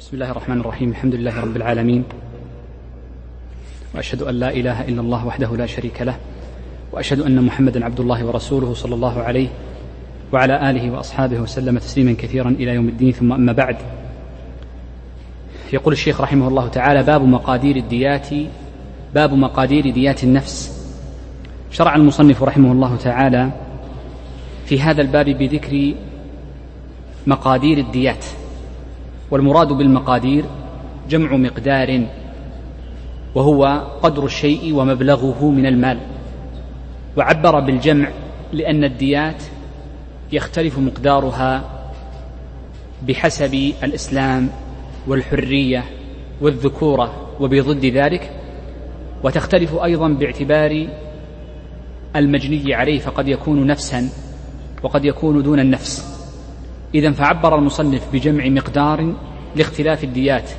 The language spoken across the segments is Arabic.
بسم الله الرحمن الرحيم. الحمد لله رب العالمين. وأشهد أن لا إله إلا الله وحده لا شريك له. وأشهد أن محمدا عبد الله ورسوله صلى الله عليه وعلى آله وأصحابه وسلم تسليما كثيرا إلى يوم الدين. ثم أما بعد. يقول الشيخ رحمه الله تعالى باب مقادير الديات باب مقادير ديات النفس. شرع المصنف رحمه الله تعالى في هذا الباب بذكر مقادير الديات. والمراد بالمقادير جمع مقدار وهو قدر الشيء ومبلغه من المال. وعبر بالجمع لأن الديات يختلف مقدارها بحسب الإسلام والحرية والذكورة وبضد ذلك وتختلف أيضا باعتبار المجني عليه فقد يكون نفسا وقد يكون دون النفس. إذا فعبر المصنف بجمع مقدار لاختلاف الديات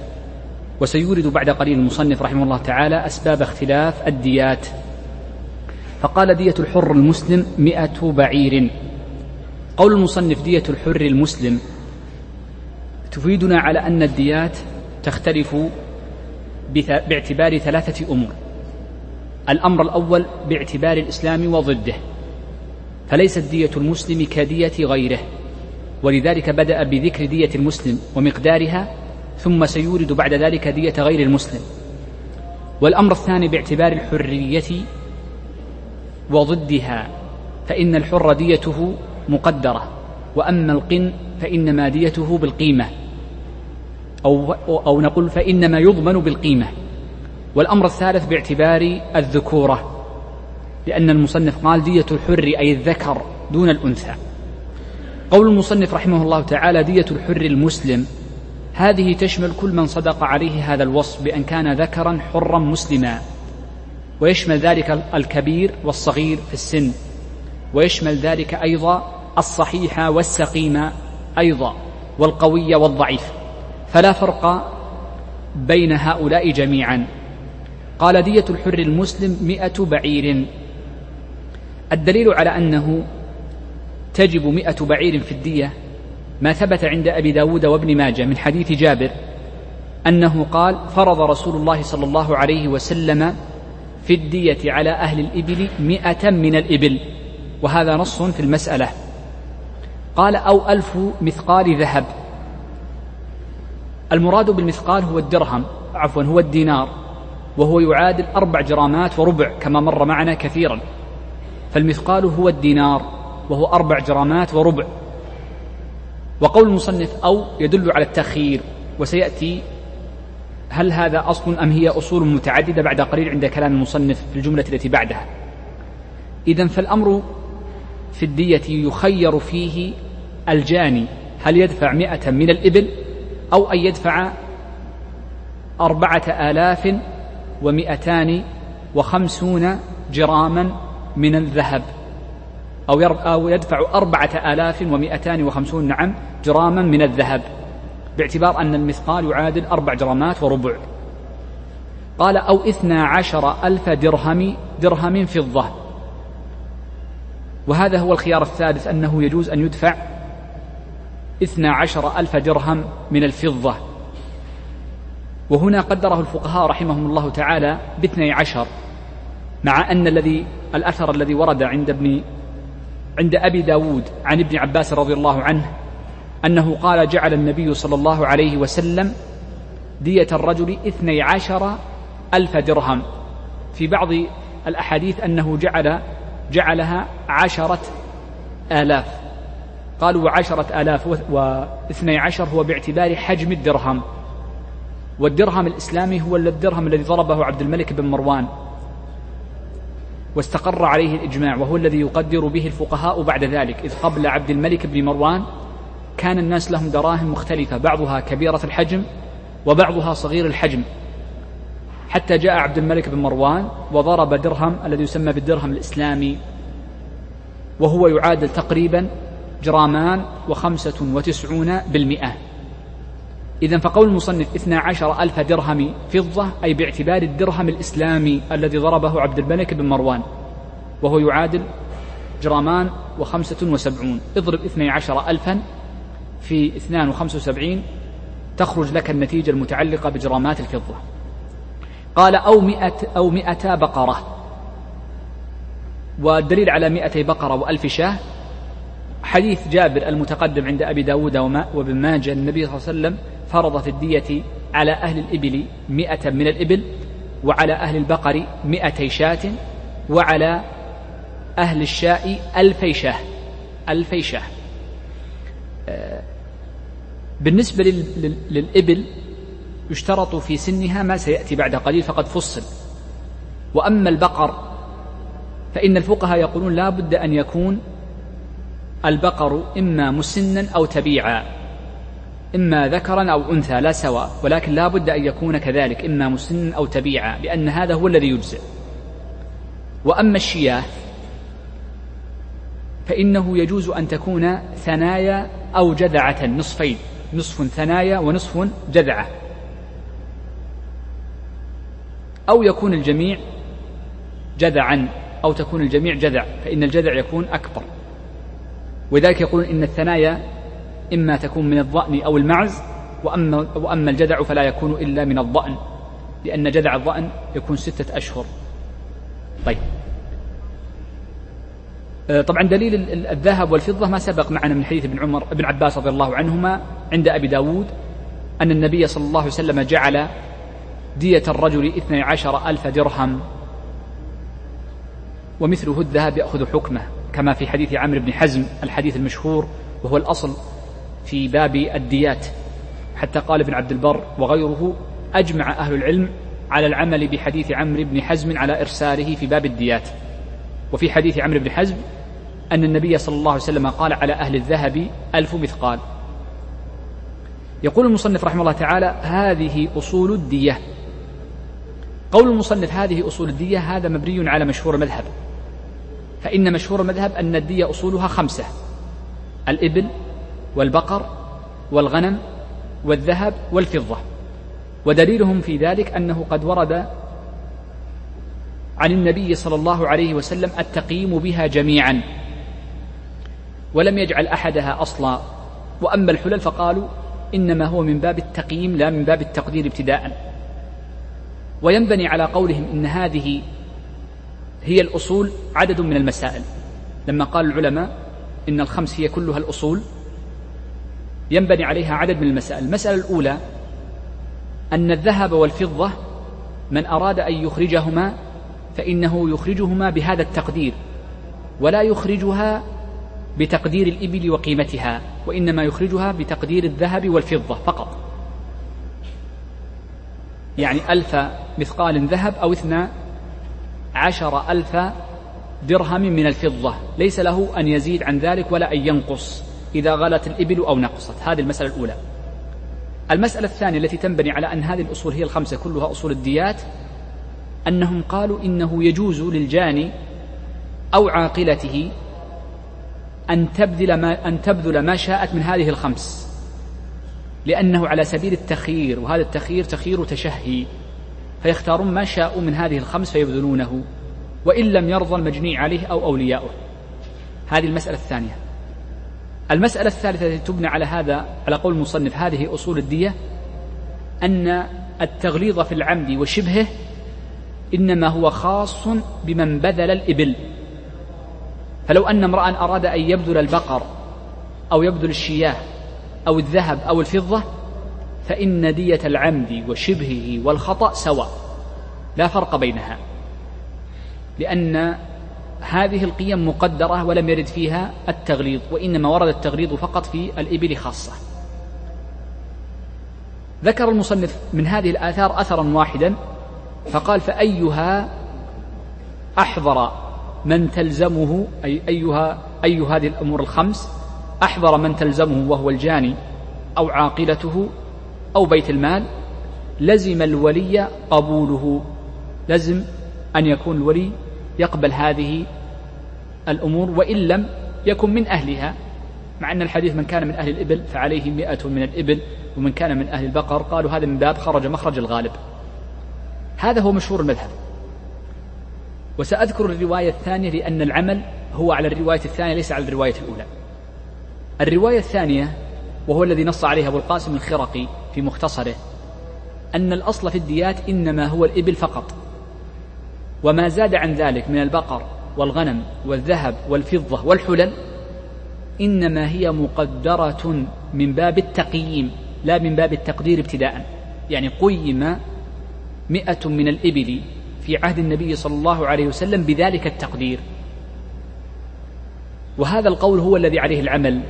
وسيورد بعد قليل المصنف رحمه الله تعالى أسباب اختلاف الديات. فقال دية الحر المسلم مئة بعير. قول المصنف دية الحر المسلم تفيدنا على أن الديات تختلف باعتبار ثلاثة أمور. الأمر الأول باعتبار الإسلام وضده فليست دية المسلم كدية غيره. ولذلك بدأ بذكر دية المسلم ومقدارها ثم سيورد بعد ذلك دية غير المسلم. والأمر الثاني باعتبار الحرية وضدها فإن الحر ديته مقدرة وأما القن فإنما ديته بالقيمة. أو, أو نقول فإنما يضمن بالقيمة. والأمر الثالث باعتبار الذكورة لأن المصنف قال دية الحر أي الذكر دون الأنثى. قول المصنف رحمه الله تعالى دية الحر المسلم. هذه تشمل كل من صدق عليه هذا الوصف بأن كان ذكرا حرا مسلما. ويشمل ذلك الكبير والصغير في السن. ويشمل ذلك أيضا الصحيح والسقيم أيضا والقوي والضعيف. فلا فرق بين هؤلاء جميعا. قال دية الحر المسلم مئة بعير. الدليل على أنه تجب مئة بعير في الدية ما ثبت عند أبي داود وابن ماجة من حديث جابر أنه قال فرض رسول الله صلى الله عليه وسلم في الدية على أهل الإبل مئة من الإبل وهذا نص في المسألة. قال أو ألف مثقال ذهب. المراد بالمثقال هو الدرهم عفوا هو الدينار وهو يعادل أربع جرامات وربع كما مر معنا كثيرا. فالمثقال هو الدينار. وهو أربع جرامات وربع. وقول المصنف أو يدل على التأخير وسيأتي هل هذا أصل أم هي أصول متعددة بعد قليل عند كلام المصنف في الجملة التي بعدها. إذا فالأمر في الدية يخير فيه الجاني. هل يدفع مئة من الإبل أو أن يدفع أربعة آلاف ومئتان وخمسون جراما من الذهب؟ أو, أو يدفع أربعة آلاف ومئتان وخمسون نعم جراما من الذهب باعتبار أن المثقال يعادل أربع جرامات وربع. قال أو إثنى عشر ألف درهم درهم فضة. وهذا هو الخيار الثالث أنه يجوز أن يدفع إثنى عشر ألف درهم من الفضة. وهنا قدره الفقهاء رحمهم الله تعالى باثني عشر مع أن الذي الأثر الذي ورد عند ابن عند أبي داود عن ابن عباس رضي الله عنه أنه قال جعل النبي صلى الله عليه وسلم دية الرجل اثني عشر ألف درهم. في بعض الأحاديث أنه جعل جعلها عشرة آلاف. قالوا وعشرة آلاف واثني عشر هو باعتبار حجم الدرهم. والدرهم الإسلامي هو الدرهم الذي ضربه عبد الملك بن مروان. واستقر عليه الإجماع وهو الذي يقدر به الفقهاء بعد ذلك إذ قبل عبد الملك بن مروان كان الناس لهم دراهم مختلفة بعضها كبيرة الحجم وبعضها صغير الحجم. حتى جاء عبد الملك بن مروان وضرب درهم الذي يسمى بالدرهم الإسلامي وهو يعادل تقريبا جرامان وخمسة وتسعون بالمئة. إذا فقول المصنف اثنا عشر ألف درهم فضة أي باعتبار الدرهم الإسلامي الذي ضربه عبد الملك بن مروان وهو يعادل جرامان وخمسة وسبعون. اضرب اثني عشر ألفا في اثنان وخمسة وسبعين تخرج لك النتيجة المتعلقة بجرامات الفضة. قال أو مئة أو مئتا بقرة. والدليل على مئتي بقرة وألف شاة حديث جابر المتقدم عند أبي داود وابن ماجه النبي صلى الله عليه وسلم فرض في الدية على أهل الإبل مئة من الإبل وعلى أهل البقر مئتي شاة وعلى أهل الشاء ألفي شاة ألفي شاة. آه، بالنسبة للإبل يشترط في سنها ما سيأتي بعد قليل فقد فصل. وأما البقر فإن الفقهاء يقولون لا بد أن يكون البقر إما مسنا أو تبيعا. إما ذكرا أو أنثى لا سواء ولكن لا بد أن يكون كذلك إما مسنا أو تبيعا لأن هذا هو الذي يجزئ. وأما الشياه فإنه يجوز أن تكون ثنايا أو جذعة نصفين نصف ثنايا ونصف جذعة. أو يكون الجميع جذعا أو تكون الجميع جذع فإن الجذع يكون أكبر. ولذلك يقولون إن الثنايا إما تكون من الضأن أو المعز وأما, وأما الجذع فلا يكون إلا من الضأن لأن جذع الضأن يكون ستة أشهر. طيب. آه، طبعا دليل الذهب والفضة ما سبق معنا من حديث ابن عمر ابن عباس رضي الله عنهما عند أبي داود أن النبي صلى الله عليه وسلم جعل دية الرجل اثني عشر ألف درهم ومثله الذهب يأخذ حكمه كما في حديث عمرو بن حزم الحديث المشهور وهو الأصل في باب الديات. حتى قال ابن عبد البر وغيره أجمع أهل العلم على العمل بحديث عمرو بن حزم على إرساله في باب الديات. وفي حديث عمرو بن حزم أن النبي صلى الله عليه وسلم قال على أهل الذهب ألف مثقال. يقول المصنف رحمه الله تعالى هذه أصول الدية. قول المصنف هذه أصول الدية هذا مبني على مشهور المذهب فإن مشهور المذهب أن الدية أصولها خمسة الإبل والبقر والغنم والذهب والفضة. ودليلهم في ذلك أنه قد ورد عن النبي صلى الله عليه وسلم التقييم بها جميعا ولم يجعل أحدها أصلا. وأما الحلل فقالوا إنما هو من باب التقييم لا من باب التقدير ابتداء. وينبني على قولهم إن هذه هي الأصول عدد من المسائل. لما قال العلماء إن الخمس هي كلها الأصول ينبني عليها عدد من المسائل. المسألة الأولى أن الذهب والفضة من أراد أن يخرجهما فإنه يخرجهما بهذا التقدير ولا يخرجها بتقدير الإبل وقيمتها وإنما يخرجها بتقدير الذهب والفضة فقط. يعني ألف مثقال ذهب أو اثنى عشر ألف درهم من الفضة ليس له أن يزيد عن ذلك ولا أن ينقص. إذا غلت الإبل أو نقصت. هذه المسألة الأولى. المسألة الثانية التي تنبني على أن هذه الأصول هي الخمسة كلها أصول الديات أنهم قالوا إنه يجوز للجاني أو عاقلته أن تبذل ما أن تبذل ما شاءت من هذه الخمس. لأنه على سبيل التخيير وهذا التخيير تخيير تشهي. فيختارون ما شاءوا من هذه الخمس فيبذلونه وإن لم يرضى المجني عليه أو أولياؤه. هذه المسألة الثانية. المسألة الثالثة التي تبنى على هذا على قول المصنف هذه أصول الدية أن التغليظ في العمد وشبهه إنما هو خاص بمن بذل الإبل. فلو أن امرأ أراد أن يبذل البقر أو يبذل الشياه أو الذهب أو الفضة فإن دية العمد وشبهه والخطأ سواء لا فرق بينها. لأن هذه القيم مقدرة ولم يرد فيها التغليظ وإنما ورد التغليظ فقط في الإبل خاصة. ذكر المصنف من هذه الآثار أثرا واحدا فقال فأيها أحضر من تلزمه أي أيها أي هذه الأمور الخمس أحضر من تلزمه وهو الجاني أو عاقلته أو بيت المال لزم الولي قبوله لزم أن يكون الولي يقبل هذه الأمور وإن لم يكن من أهلها مع أن الحديث من كان من أهل الإبل فعليه مئة من الإبل ومن كان من أهل البقر قالوا هذا من باب خرج مخرج الغالب. هذا هو مشهور المذهب. وسأذكر الرواية الثانية لأن العمل هو على الرواية الثانية ليس على الرواية الأولى. الرواية الثانية وهو الذي نص عليه أبو القاسم الخرقي في مختصره أن الأصل في الديات إنما هو الإبل فقط. وما زاد عن ذلك من البقر والغنم والذهب والفضة والحلل إنما هي مقدرة من باب التقييم لا من باب التقدير ابتداء. يعني قيم مئة من الإبل في عهد النبي صلى الله عليه وسلم بذلك التقدير. وهذا القول هو الذي عليه العمل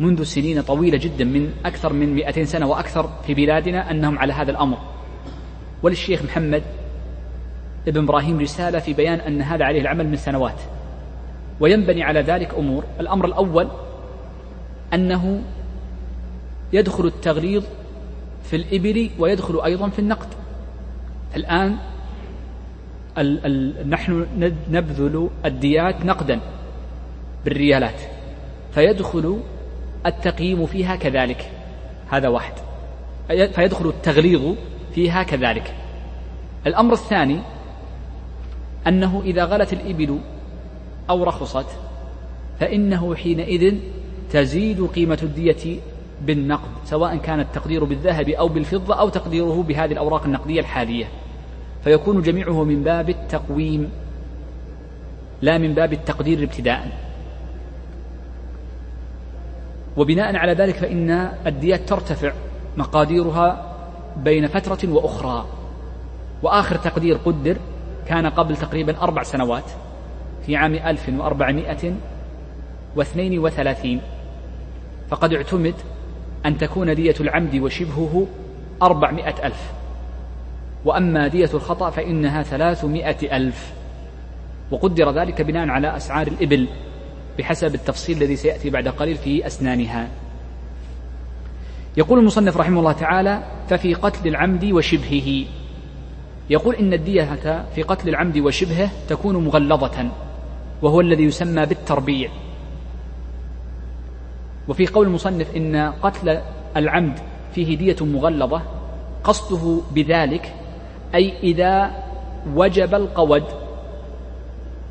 منذ سنين طويلة جدا من أكثر من 200 سنة وأكثر في بلادنا أنهم على هذا الأمر. وللشيخ محمد ابن إبراهيم رسالة في بيان أن هذا عليه العمل من سنوات. وينبني على ذلك أمور. الأمر الأول أنه يدخل التغليظ في الإبل ويدخل أيضا في النقد. الآن ال ال نحن نبذل الديات نقدا بالريالات. فيدخل التقييم فيها كذلك. هذا واحد. فيدخل التغليظ فيها كذلك. الأمر الثاني أنه إذا غلت الإبل أو رخصت فإنه حينئذ تزيد قيمة الدية بالنقد سواء كان التقدير بالذهب أو بالفضة أو تقديره بهذه الأوراق النقدية الحالية. فيكون جميعه من باب التقويم لا من باب التقدير ابتداء. وبناء على ذلك فإن الديات ترتفع مقاديرها بين فترة وأخرى. وآخر تقدير قدر كان قبل تقريبا أربع سنوات في عام 1432 فقد اعتمد أن تكون دية العمد وشبهه أربعمائة ألف. وأما دية الخطأ فإنها ثلاثمائة ألف. وقدر ذلك بناء على أسعار الإبل بحسب التفصيل الذي سيأتي بعد قليل في أسنانها. يقول المصنف رحمه الله تعالى ففي قتل العمد وشبهه يقول إن الدية في قتل العمد وشبهه تكون مغلظة وهو الذي يسمى بالتربيع. وفي قول المصنف إن قتل العمد فيه دية مغلظة قصده بذلك أي إذا وجب القود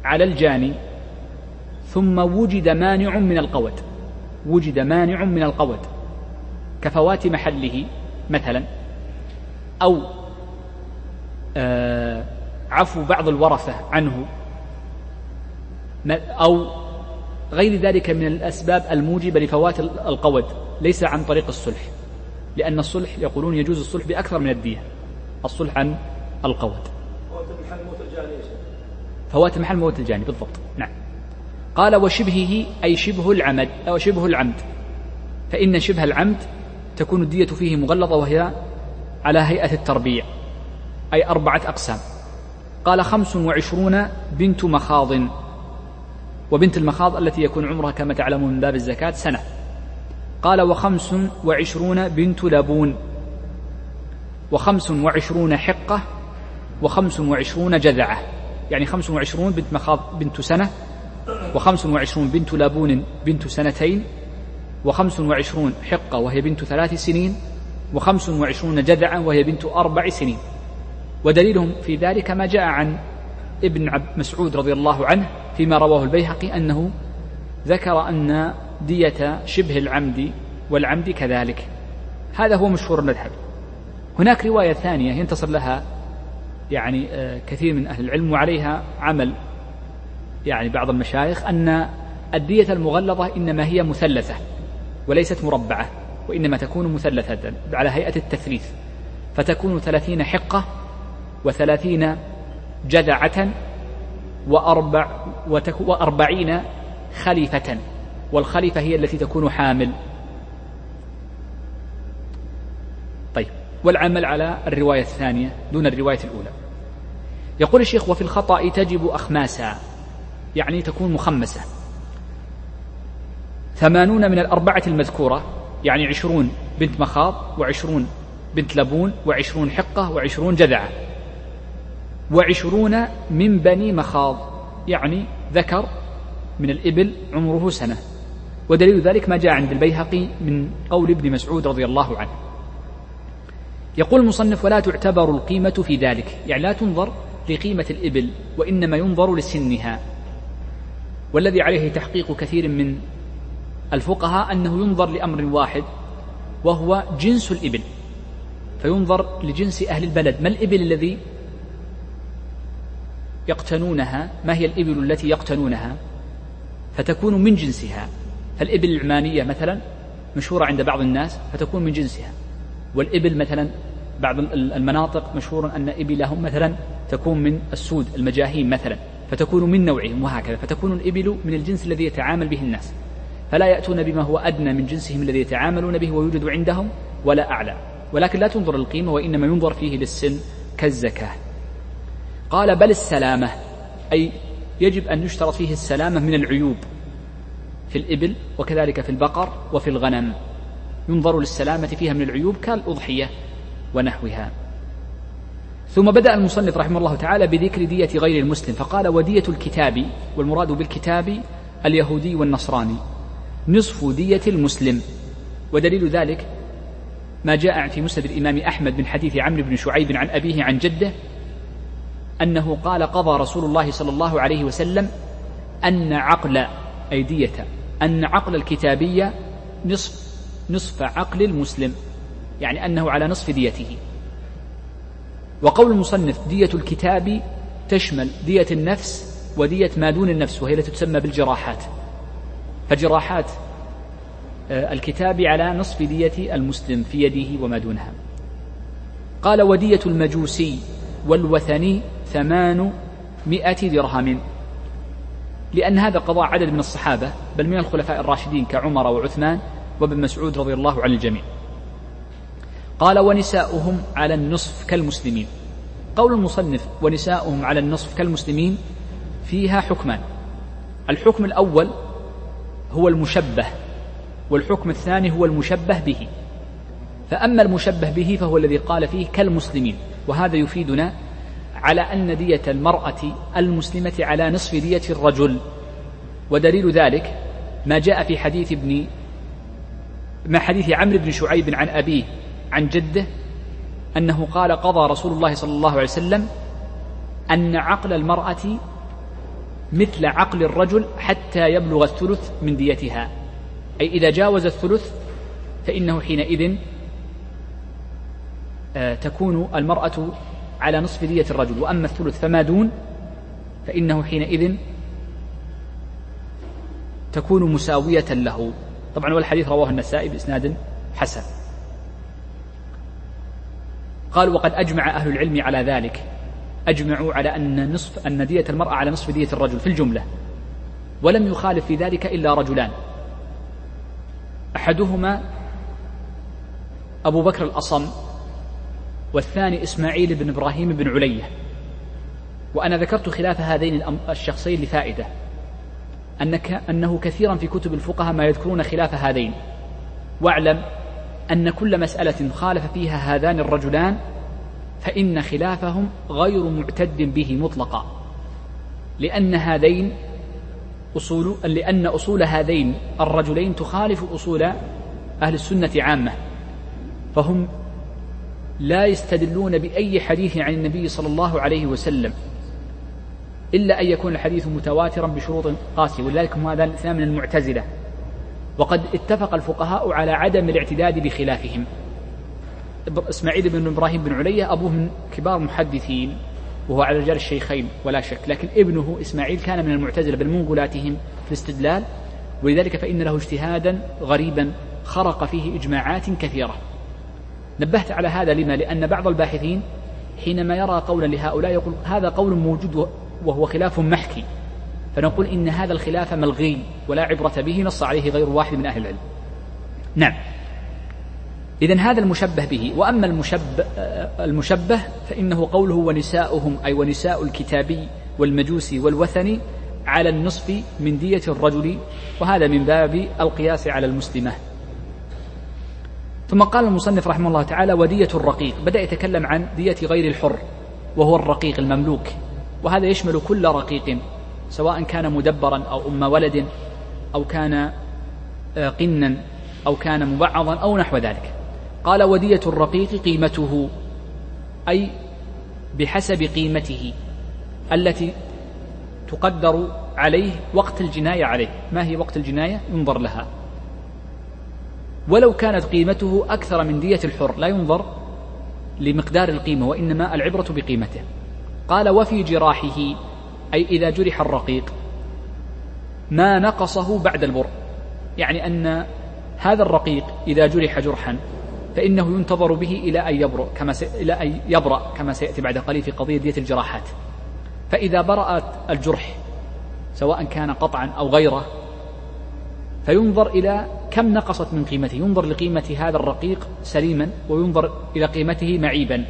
على الجاني ثم وجد مانع من القود وجد مانع من القود كفوات محله مثلا أو عفو بعض الورثة عنه أو غير ذلك من الأسباب الموجبة لفوات القود ليس عن طريق الصلح لأن الصلح يقولون يجوز الصلح بأكثر من الدية الصلح عن القود. فوات محل موت الجاني فوات محل موت الجاني بالضبط نعم. قال وشبهه أي شبه العمد أو شبه العمد فإن شبه العمد تكون الدية فيه مغلظة وهي على هيئة التربيع أي أربعة أقسام. قال خمس وعشرون بنت مخاض. وبنت المخاض التي يكون عمرها كما تعلمون من باب الزكاة سنة. قال وخمس وعشرون بنت لبون. وخمس وعشرون حقة. وخمس وعشرون جذعة. يعني خمس وعشرون بنت مخاض بنت سنة. وخمس وعشرون بنت لابون بنت سنتين. وخمس وعشرون حقة وهي بنت ثلاث سنين. وخمس وعشرون جذعة وهي بنت أربع سنين. ودليلهم في ذلك ما جاء عن ابن مسعود رضي الله عنه فيما رواه البيهقي أنه ذكر أن دية شبه العمد والعمد كذلك. هذا هو مشهور المذهب. هناك رواية ثانية ينتصر لها يعني آه، كثير من أهل العلم وعليها عمل يعني بعض المشايخ أن الدية المغلظة إنما هي مثلثة وليست مربعة وإنما تكون مثلثة على هيئة التثليث فتكون ثلاثين حقة وثلاثين جذعة وأربع وأربعين خليفة والخليفة هي التي تكون حامل. طيب والعمل على الرواية الثانية دون الرواية الأولى. يقول الشيخ وفي الخطأ تجب أخماسا يعني تكون مخمسة. ثمانون من الأربعة المذكورة يعني عشرون بنت مخاض وعشرون بنت لبون وعشرون حقة وعشرون جذعة. وعشرون من بني مخاض يعني ذكر من الإبل عمره سنة. ودليل ذلك ما جاء عند البيهقي من قول ابن مسعود رضي الله عنه. يقول المصنف ولا تعتبر القيمة في ذلك. يعني لا تنظر لقيمة الإبل وإنما ينظر لسنها. والذي عليه تحقيق كثير من الفقهاء أنه ينظر لأمر واحد وهو جنس الإبل. فينظر لجنس أهل البلد. ما الإبل الذي يقتنونها ما هي الإبل التي يقتنونها؟ فتكون من جنسها. فالإبل العمانية مثلا مشهورة عند بعض الناس فتكون من جنسها. والإبل مثلا بعض المناطق مشهور أن إبلهم مثلا تكون من السود المجاهيم مثلا. فتكون من نوعهم وهكذا. فتكون الإبل من الجنس الذي يتعامل به الناس. فلا يأتون بما هو أدنى من جنسهم الذي يتعاملون به ويوجد عندهم ولا أعلى. ولكن لا تنظر القيمة وإنما ينظر فيه للسن كالزكاة. قال بل السلامة. أي يجب أن يشترط فيه السلامة من العيوب. في الإبل وكذلك في البقر وفي الغنم. ينظر للسلامة فيها من العيوب كالأضحية ونحوها. ثم بدأ المصنف رحمه الله تعالى بذكر دية غير المسلم. فقال ودية الكتاب والمراد بالكتاب اليهودي والنصراني. نصف دية المسلم. ودليل ذلك ما جاء في مسند الإمام أحمد من حديث عمرو بن شعيب عن أبيه عن جده أنه قال قضى رسول الله صلى الله عليه وسلم أن عقل أي دية أن عقل الكتابية نصف نصف عقل المسلم يعني أنه على نصف ديته. وقول المصنف دية الكتاب تشمل دية النفس ودية ما دون النفس وهي التي تسمى بالجراحات. فجراحات آه، الكتاب على نصف دية المسلم في يده وما دونها. قال ودية المجوسي والوثني ثمانمائة درهم. لأن هذا قضاء عدد من الصحابة بل من الخلفاء الراشدين كعمر وعثمان وابن مسعود رضي الله عن الجميع. قال ونساؤهم على النصف كالمسلمين. قول المصنف ونساؤهم على النصف كالمسلمين فيها حكمان. الحكم الأول هو المشبه والحكم الثاني هو المشبه به. فأما المشبه به فهو الذي قال فيه كالمسلمين وهذا يفيدنا على أن دية المرأة المسلمة على نصف دية الرجل. ودليل ذلك ما جاء في حديث ابن ما حديث عمرو بن شعيب عن أبيه عن جده أنه قال قضى رسول الله صلى الله عليه وسلم أن عقل المرأة مثل عقل الرجل حتى يبلغ الثلث من ديتها. أي إذا جاوز الثلث فإنه حينئذ آه، تكون المرأة على نصف دية الرجل وأما الثلث فما دون فإنه حينئذ تكون مساوية له. طبعا والحديث رواه النسائي بإسناد حسن. قال وقد أجمع أهل العلم على ذلك أجمعوا على أن نصف أن دية المرأة على نصف دية الرجل في الجملة ولم يخالف في ذلك إلا رجلان. أحدهما أبو بكر الأصم والثاني إسماعيل بن إبراهيم بن علية. وأنا ذكرت خلاف هذين الشخصين لفائدة. أنك أنه كثيرا في كتب الفقهاء ما يذكرون خلاف هذين. واعلم أن كل مسألة خالف فيها هذان الرجلان فإن خلافهم غير معتد به مطلقا. لأن هذين أصول لأن أصول هذين الرجلين تخالف أصول أهل السنة عامة. فهم لا يستدلون بأي حديث عن النبي صلى الله عليه وسلم إلا أن يكون الحديث متواترا بشروط قاسية ولذلك هم هذا الاثنان من المعتزلة. وقد اتفق الفقهاء على عدم الاعتداد بخلافهم. إسماعيل بن إبراهيم بن علية أبوه من كبار المحدثين وهو على رجال الشيخين ولا شك لكن ابنه إسماعيل كان من المعتزلة بل من غلاتهم في الاستدلال ولذلك فإن له اجتهادا غريبا خرق فيه إجماعات كثيرة. نبهت على هذا لما؟ لأن بعض الباحثين حينما يرى قولا لهؤلاء يقول هذا قول موجود وهو خلاف محكي. فنقول إن هذا الخلاف ملغي ولا عبرة به نص عليه غير واحد من أهل العلم. نعم. إذا هذا المشبه به وأما المشبه, المشبه فإنه قوله ونساؤهم أي ونساء الكتابي والمجوسي والوثني على النصف من دية الرجل وهذا من باب القياس على المسلمة. ثم قال المصنف رحمه الله تعالى ودية الرقيق. بدأ يتكلم عن دية غير الحر وهو الرقيق المملوك وهذا يشمل كل رقيق سواء كان مدبرا أو أم ولد أو كان آه، قنا أو كان مبعضا أو نحو ذلك. قال ودية الرقيق قيمته أي بحسب قيمته التي تقدر عليه وقت الجناية عليه. ما هي وقت الجناية؟ ينظر لها. ولو كانت قيمته أكثر من دية الحر لا ينظر لمقدار القيمة وإنما العبرة بقيمته قال وفي جراحه أي إذا جرح الرقيق ما نقصه بعد البر يعني أن هذا الرقيق إذا جرح جرحا فإنه ينتظر به إلى أن يبرأ كما. إلى أن يبرأ كما سيأتي بعد قليل في قضية دية الجراحات فإذا برأت الجرح سواء كان قطعا أو غيره فينظر إلى كم نقصت من قيمته. ينظر لقيمة هذا الرقيق سليما وينظر إلى قيمته معيبا.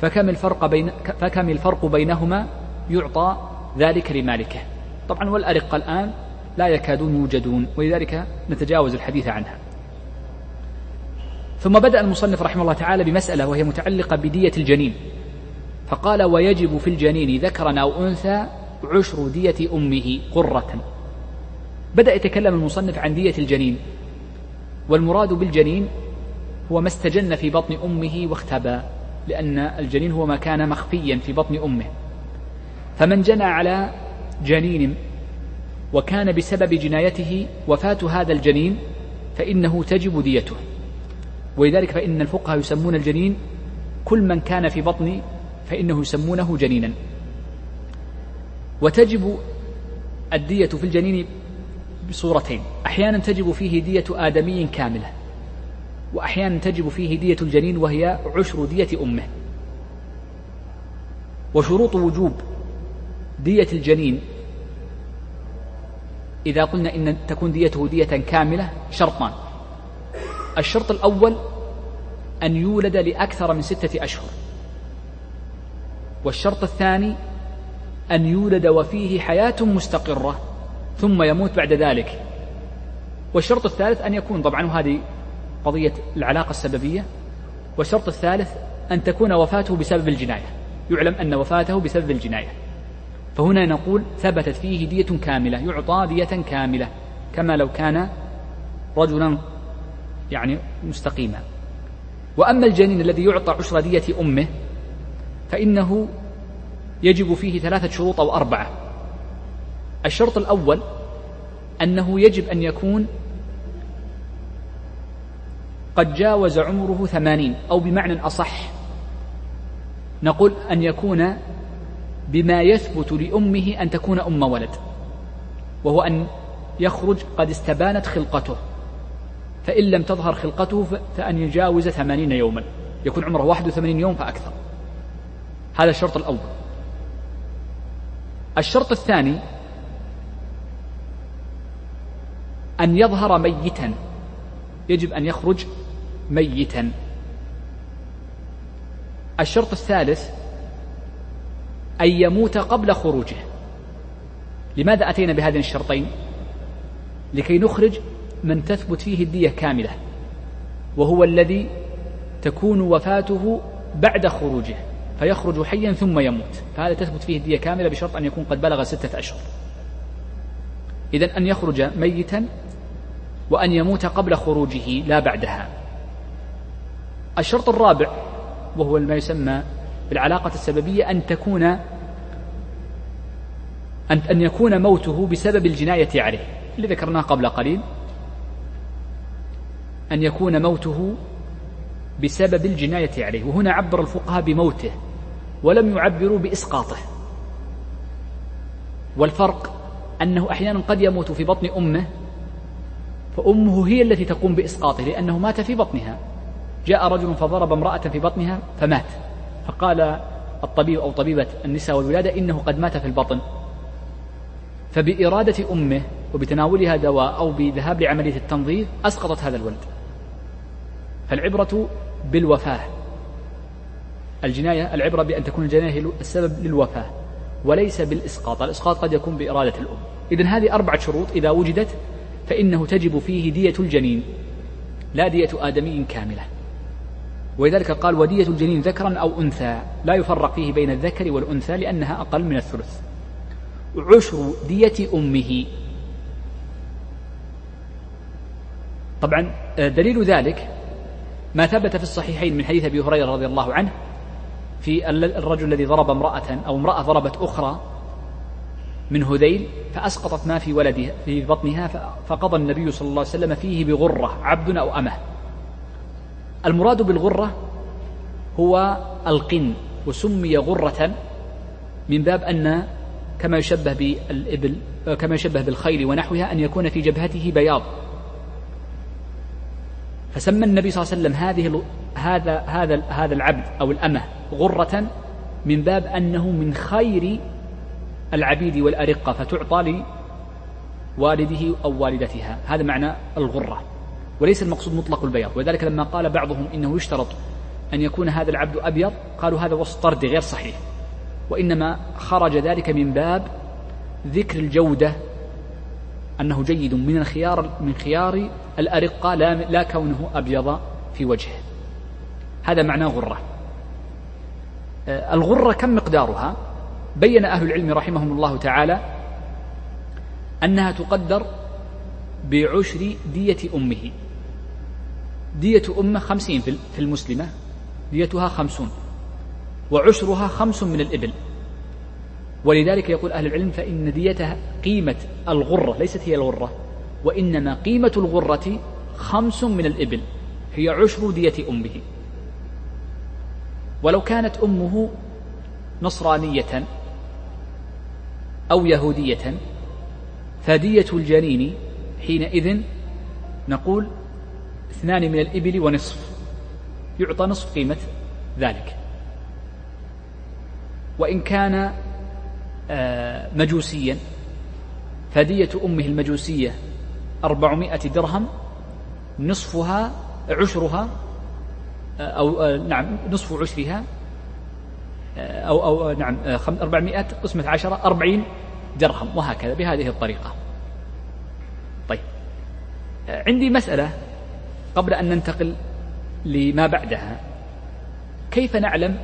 فكم الفرق بين فكم الفرق بينهما يعطى ذلك لمالكه. طبعا والأرقة الآن لا يكادون يوجدون ولذلك نتجاوز الحديث عنها. ثم بدأ المصنف رحمه الله تعالى بمسألة وهي متعلقة بدية الجنين. فقال ويجب في الجنين ذكرا أو أنثى عشر دية أمه قرة. بدأ يتكلم المصنف عن دية الجنين والمراد بالجنين هو ما استجن في بطن أمه واختبى لأن الجنين هو ما كان مخفيا في بطن أمه. فمن جنى على جنين وكان بسبب جنايته وفاة هذا الجنين فإنه تجب ديته. ولذلك فإن الفقهاء يسمون الجنين كل من كان في بطن فإنه يسمونه جنينا. وتجب الدية في الجنين بصورتين. أحيانا تجب فيه دية آدمي كاملة وأحيانا تجب فيه دية الجنين وهي عشر دية أمه. وشروط وجوب دية الجنين إذا قلنا إن تكون ديته دية كاملة شرطان. الشرط الأول أن يولد لأكثر من ستة أشهر. والشرط الثاني أن يولد وفيه حياة مستقرة. ثم يموت بعد ذلك. والشرط الثالث أن يكون طبعا وهذه قضية العلاقة السببية. والشرط الثالث أن تكون وفاته بسبب الجناية. يعلم أن وفاته بسبب الجناية. فهنا نقول ثبتت فيه دية كاملة يعطى دية كاملة كما لو كان رجلا يعني مستقيما. وأما الجنين الذي يعطى عشر دية أمه فإنه يجب فيه ثلاثة شروط أو أربعة. الشرط الأول أنه يجب أن يكون قد جاوز عمره ثمانين أو بمعنى أصح. نقول أن يكون بما يثبت لأمه أن تكون أم ولد وهو أن يخرج قد استبانت خلقته. فإن لم تظهر خلقته فأن يجاوز ثمانين يوما. يكون عمره واحد وثمانين يوم فأكثر. هذا الشرط الأول. الشرط الثاني أن يظهر ميتا. يجب أن يخرج ميتا. الشرط الثالث أن يموت قبل خروجه. لماذا أتينا بهذين الشرطين؟ لكي نخرج من تثبت فيه الدية كاملة وهو الذي تكون وفاته بعد خروجه فيخرج حيا ثم يموت. فهذا تثبت فيه الدية كاملة بشرط أن يكون قد بلغ ستة أشهر. إذا أن يخرج ميتا وأن يموت قبل خروجه لا بعدها. الشرط الرابع وهو ما يسمى بالعلاقة السببية أن تكون أن أن يكون موته بسبب الجناية عليه اللي ذكرناه قبل قليل. أن يكون موته بسبب الجناية عليه وهنا عبر الفقهاء بموته ولم يعبروا بإسقاطه. والفرق أنه أحيانا قد يموت في بطن أمه فأمه هي التي تقوم بإسقاطه لأنه مات في بطنها. جاء رجل فضرب امرأة في بطنها فمات. فقال الطبيب أو طبيبة النساء والولادة إنه قد مات في البطن. فبإرادة أمه وبتناولها دواء أو بذهاب لعملية التنظيف أسقطت هذا الولد. فالعبرة بالوفاة. الجناية العبرة بأن تكون الجناية السبب للوفاة وليس بالإسقاط. الإسقاط قد يكون بإرادة الأم. إذن هذه أربعة شروط إذا وجدت فإنه تجب فيه دية الجنين لا دية آدمي كاملة. ولذلك قال ودية الجنين ذكرا أو أنثى. لا يفرق فيه بين الذكر والأنثى لأنها أقل من الثلث. عشر دية أمه. طبعا آه، دليل ذلك ما ثبت في الصحيحين من حديث أبي هريرة رضي الله عنه في الرجل الذي ضرب امرأة أو امرأة ضربت أخرى من هذيل فأسقطت ما في ولدها في بطنها فقضى النبي صلى الله عليه وسلم فيه بغرة عبد أو أمة. المراد بالغرة هو القن وسمي غرة من باب أن كما يشبه بالإبل كما يشبه بالخيل ونحوها أن يكون في جبهته بياض. فسمى النبي صلى الله عليه وسلم هذه هذا هذا هذا العبد أو الأمة غرة من باب أنه من خير العبيد والأرقة فتعطى لوالده أو والدتها. هذا معنى الغرة وليس المقصود مطلق البياض. ولذلك لما قال بعضهم إنه يشترط أن يكون هذا العبد أبيض قالوا هذا وصف طردي غير صحيح. وإنما خرج ذلك من باب ذكر الجودة أنه جيد من الخيار من خيار الأرقة لا, لا كونه أبيض في وجهه. هذا معناه غرة. آه، الغرة كم مقدارها؟ بين أهل العلم رحمهم الله تعالى أنها تقدر بعشر دية أمه. دية أمه خمسين في المسلمة ديتها خمسون وعشرها خمس من الإبل. ولذلك يقول أهل العلم فإن ديتها قيمة الغرة ليست هي الغرة وإنما قيمة الغرة خمس من الإبل هي عشر دية أمه. ولو كانت أمه نصرانية أو يهودية. فدية الجنين حينئذ نقول اثنان من الإبل ونصف. يعطى نصف قيمة ذلك. وإن كان آه، مجوسيا فدية أمه المجوسية أربعمائة درهم نصفها عشرها آه، أو آه، نعم نصف عشرها أو أو نعم أربعمائة قسمة عشرة أربعين درهم وهكذا بهذه الطريقة. طيب. عندي مسألة قبل أن ننتقل لما بعدها. كيف نعلم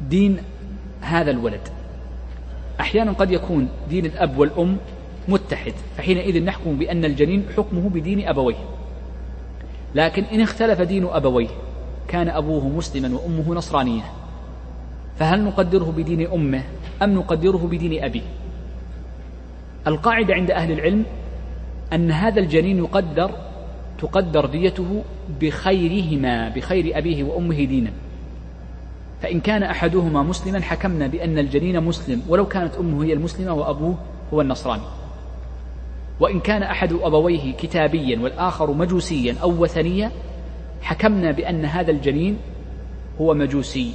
دين هذا الولد؟ أحيانا قد يكون دين الأب والأم متحد فحينئذ نحكم بأن الجنين حكمه بدين أبويه. لكن إن اختلف دين أبويه كان أبوه مسلما وأمه نصرانية فهل نقدره بدين أمه أم نقدره بدين أبيه القاعدة عند أهل العلم أن هذا الجنين يقدر تقدر ديته بخيرهما بخير أبيه وأمه دينا. فإن كان أحدهما مسلما حكمنا بأن الجنين مسلم ولو كانت أمه هي المسلمة وأبوه هو النصراني. وإن كان أحد أبويه كتابيا والآخر مجوسيا أو وثنيا حكمنا بأن هذا الجنين هو مجوسي.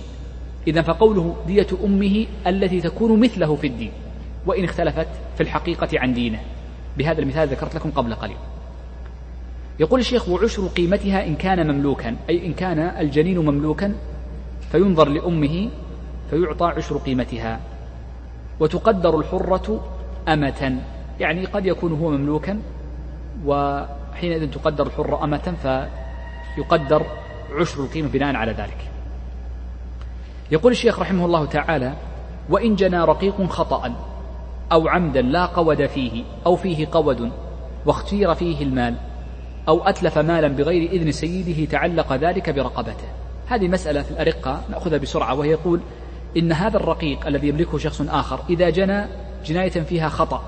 إذا فقوله دية أمه التي تكون مثله في الدين وإن اختلفت في الحقيقة عن دينه. بهذا المثال ذكرت لكم قبل قليل. يقول الشيخ وعشر قيمتها إن كان مملوكا أي إن كان الجنين مملوكا فينظر لأمه فيعطى عشر قيمتها. وتقدر الحرة أمة يعني قد يكون هو مملوكا وحينئذ تقدر الحرة أمة فيقدر عشر القيمة بناء على ذلك. يقول الشيخ رحمه الله تعالى وإن جنى رقيق خطأ أو عمدا لا قود فيه أو فيه قود واختير فيه المال أو أتلف مالا بغير إذن سيده تعلق ذلك برقبته. هذه مسألة في الأرقة نأخذها بسرعة وهي يقول إن هذا الرقيق الذي يملكه شخص آخر إذا جنى جناية فيها خطأ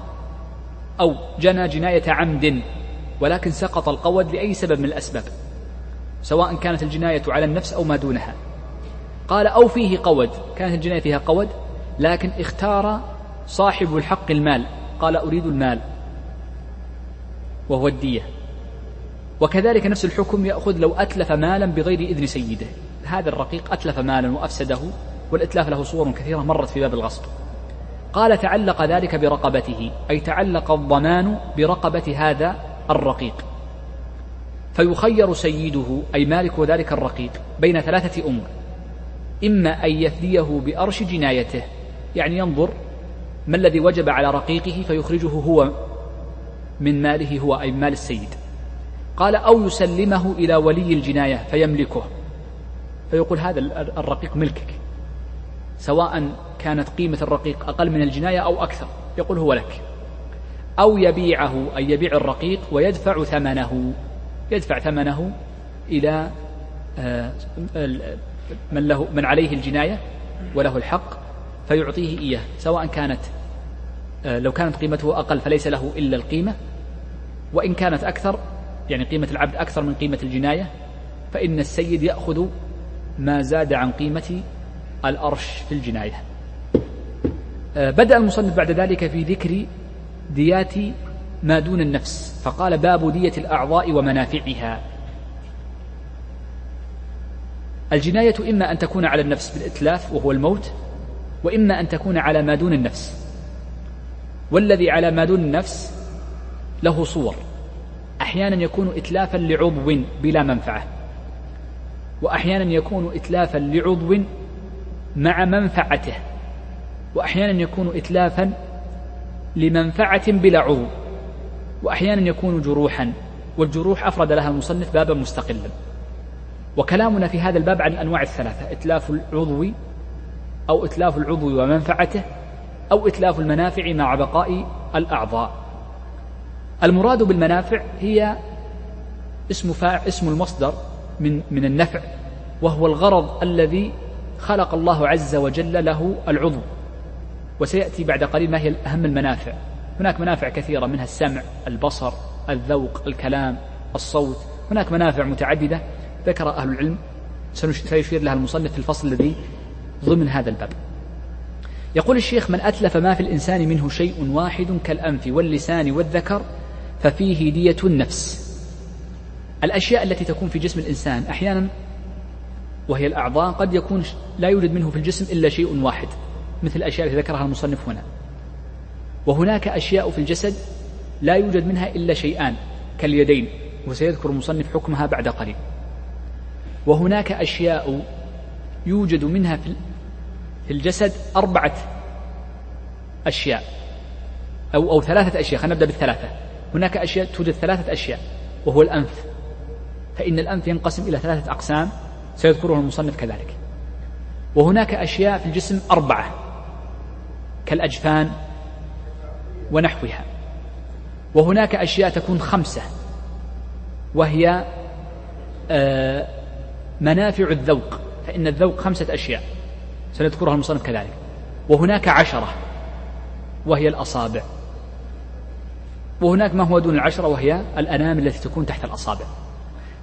أو جنى جناية عمد ولكن سقط القود لأي سبب من الأسباب. سواء كانت الجناية على النفس أو ما دونها. قال أو فيه قود. كانت الجناية فيها قود لكن اختار صاحب الحق المال. قال أريد المال وهو الدية. وكذلك نفس الحكم يأخذ لو أتلف مالا بغير إذن سيده. هذا الرقيق أتلف مالا وأفسده والإتلاف له صور كثيرة مرت في باب الغصب. قال تعلق ذلك برقبته أي تعلق الضمان برقبة هذا الرقيق. فيخير سيده أي مالك ذلك الرقيق بين ثلاثة أمور. إما أن يفديه بأرش جنايته يعني ينظر ما الذي وجب على رقيقه فيخرجه هو من ماله هو أي مال السيد. قال أو يسلمه إلى ولي الجناية فيملكه. فيقول هذا الرقيق ملكك. سواء كانت قيمة الرقيق أقل من الجناية أو أكثر يقول هو لك. أو يبيعه أي يبيع الرقيق ويدفع ثمنه. يدفع ثمنه إلى آه، من له من عليه الجناية وله الحق فيعطيه إياه سواء كانت آه، لو كانت قيمته أقل فليس له إلا القيمة وإن كانت أكثر يعني قيمة العبد أكثر من قيمة الجناية فإن السيد يأخذ ما زاد عن قيمة الأرش في الجناية. آه، بدأ المصنف بعد ذلك في ذكر ديات ما دون النفس. فقال باب دية الأعضاء ومنافعها. الجناية إما أن تكون على النفس بالإتلاف وهو الموت وإما أن تكون على ما دون النفس. والذي على ما دون النفس له صور. أحيانا يكون إتلافا لعضو بلا منفعة وأحيانا يكون إتلافا لعضو مع منفعته وأحيانا يكون إتلافا لمنفعة بلا عضو. وأحيانا يكون جروحا والجروح أفرد لها المصنف بابا مستقلا. وكلامنا في هذا الباب عن الأنواع الثلاثة إتلاف العضو أو إتلاف العضو ومنفعته أو إتلاف المنافع مع بقاء الأعضاء. المراد بالمنافع هي اسم فاع اسم المصدر من من النفع وهو الغرض الذي خلق الله عز وجل له العضو. وسيأتي بعد قليل ما هي أهم المنافع. هناك منافع كثيرة منها السمع البصر الذوق الكلام الصوت. هناك منافع متعددة. ذكر أهل العلم. سيشير لها المصنف في الفصل الذي ضمن هذا الباب. يقول الشيخ من أتلف ما في الإنسان منه شيء واحد كالأنف واللسان والذكر ففيه دية النفس. الأشياء التي تكون في جسم الإنسان أحيانا وهي الأعضاء قد يكون لا يوجد منه في الجسم إلا شيء واحد مثل الأشياء التي ذكرها المصنف هنا. وهناك أشياء في الجسد لا يوجد منها إلا شيئان كاليدين وسيذكر المصنف حكمها بعد قليل. وهناك أشياء يوجد منها في الجسد أربعة أشياء أو أو ثلاثة أشياء خلينا نبدأ بالثلاثة. هناك أشياء توجد ثلاثة أشياء وهو الأنف. فإن الأنف ينقسم إلى ثلاثة أقسام سيذكره المصنف كذلك. وهناك أشياء في الجسم أربعة كالأجفان ونحوها. وهناك أشياء تكون خمسة. وهي آه، منافع الذوق. فإن الذوق خمسة أشياء. سنذكرها المصنف كذلك. وهناك عشرة. وهي الأصابع. وهناك ما هو دون العشرة وهي الأنامل التي تكون تحت الأصابع.